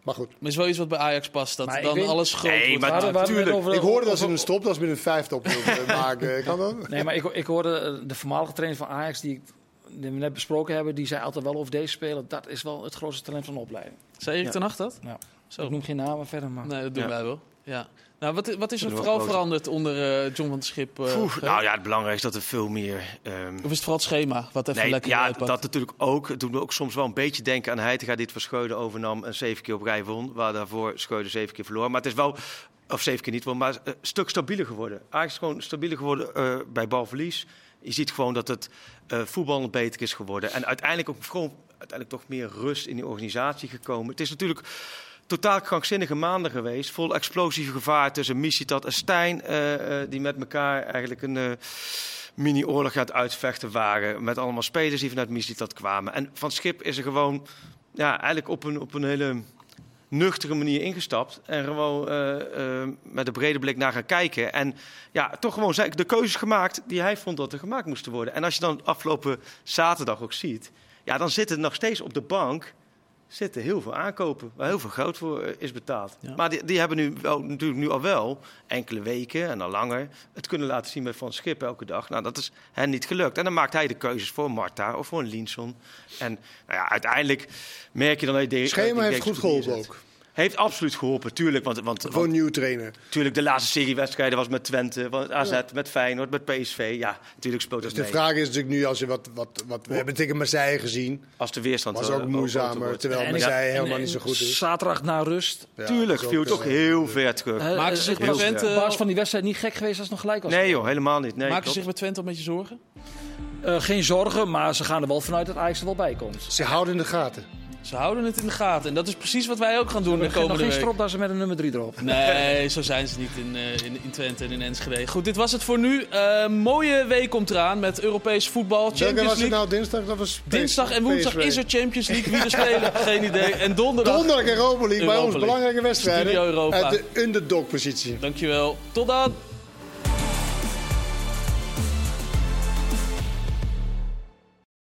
Maar goed.
Maar is wel iets wat bij Ajax past. Dat
Maar
dan
weet-
alles groot
Nee,
wordt.
maar
gemaakt.
Waar- waar we het
tuurlijk.
over-
Ik hoorde dat ze een stopdas met een vijftop wilden [laughs] maken. Kan dat?
Nee, maar ik, ik hoorde eh, de voormalige trainer van Ajax, die, we net besproken hebben, die zei altijd wel over deze speler, dat is wel het grootste talent van de opleiding.
Zei Erik
Ja.
ten Hag dat?
Ja.
Zo.
Ik noem geen namen verder, maar...
Nee, dat doen
Ja.
wij wel. Ja. Nou, wat, wat is er vooral
wel
veranderd onder eh, John van Schip? eh,
Oeh,
Geert?
nou ja, het belangrijkste is dat er veel meer... ehm,
Of is het vooral het schema wat even
Nee,
lekker
ja,
uitpakt?
dat natuurlijk ook. Het doet me ook soms wel een beetje denken aan Heitinga het van Scheuden overnam en zeven keer op rij won. Waar daarvoor Scheuden zeven keer verloor. Maar het is wel, of zeven keer niet won, maar een stuk stabieler geworden. Eigenlijk is gewoon stabieler geworden eh, bij balverlies. Je ziet gewoon dat het eh voetbal beter is geworden. En uiteindelijk ook gewoon uiteindelijk toch meer rust in die organisatie gekomen. Het is natuurlijk totaal krankzinnige maanden geweest. Vol explosief gevaar tussen Misitat en Stijn. eh, eh, die met elkaar eigenlijk een... eh, mini-oorlog het uitvechten waren. Met allemaal spelers die vanuit Mislitat kwamen. En Van Schip is er gewoon ja, eigenlijk op een, op een hele nuchtere manier ingestapt. En gewoon met een brede blik naar gaan kijken. En ja, toch gewoon de keuzes gemaakt die hij vond dat er gemaakt moesten worden. En als je dan afgelopen zaterdag ook ziet... Ja, dan zitten nog steeds op de bank zitten heel veel aankopen waar heel veel geld voor eh, is betaald.
Ja.
Maar die, die hebben nu wel, natuurlijk nu al wel enkele weken en al langer het kunnen laten zien met Van Schip elke dag. Nou, dat is hen niet gelukt. En dan maakt hij de keuzes voor Marta of voor een Linson. En nou ja, uiteindelijk merk je dan dat je
Schema heeft goed
goed
geholpen ook.
Heeft absoluut geholpen, tuurlijk. Want, want,
Voor
want
een nieuwe trainer.
tuurlijk, de laatste serie wedstrijden was met Twente, met AZ, met Feyenoord, met PSV. Ja, natuurlijk speelt
Dus
dat
de
mee.
vraag is natuurlijk nu, als je wat, wat, wat we hebben tegen Marseille gezien,
Als de weerstand
was
eh,
ook moeizamer. Terwijl Marseille helemaal
en
niet zo goed is.
Zaterdag na rust.
Ja,
Tuurlijk, viel
ook,
het ook
eh,
heel ver terug.
Eh,
Maken ze zich bij
heel
Twente,
basis van die wedstrijd niet gek geweest als het nog gelijk was.
Nee joh, helemaal niet. Nee,
ze zich bij Twente een beetje zorgen?
Eh, geen zorgen, maar ze gaan er wel vanuit dat Ajax er wel bij komt.
Ze houden in de gaten.
Ze houden het in de gaten. En dat is precies wat wij ook gaan doen de
nog
komende
geen
week.
stropdassen met een nummer 3 erop.
Nee, zo zijn ze niet in, eh, in, in Twente en in Enschede. Goed, dit was het voor nu. Eh, mooie week komt eraan met Europees voetbal, Champions
was het
League.
nou dinsdag? Dat was
Dinsdag en woensdag
PSV.
is er Champions League. Wie er spelen, [laughs] geen idee. En donderdag,
Donderdag Europa League, bij
Europa
ons
League.
belangrijke wedstrijden.
Studio Europa.
Uit de underdog-positie.
dankjewel. Tot dan!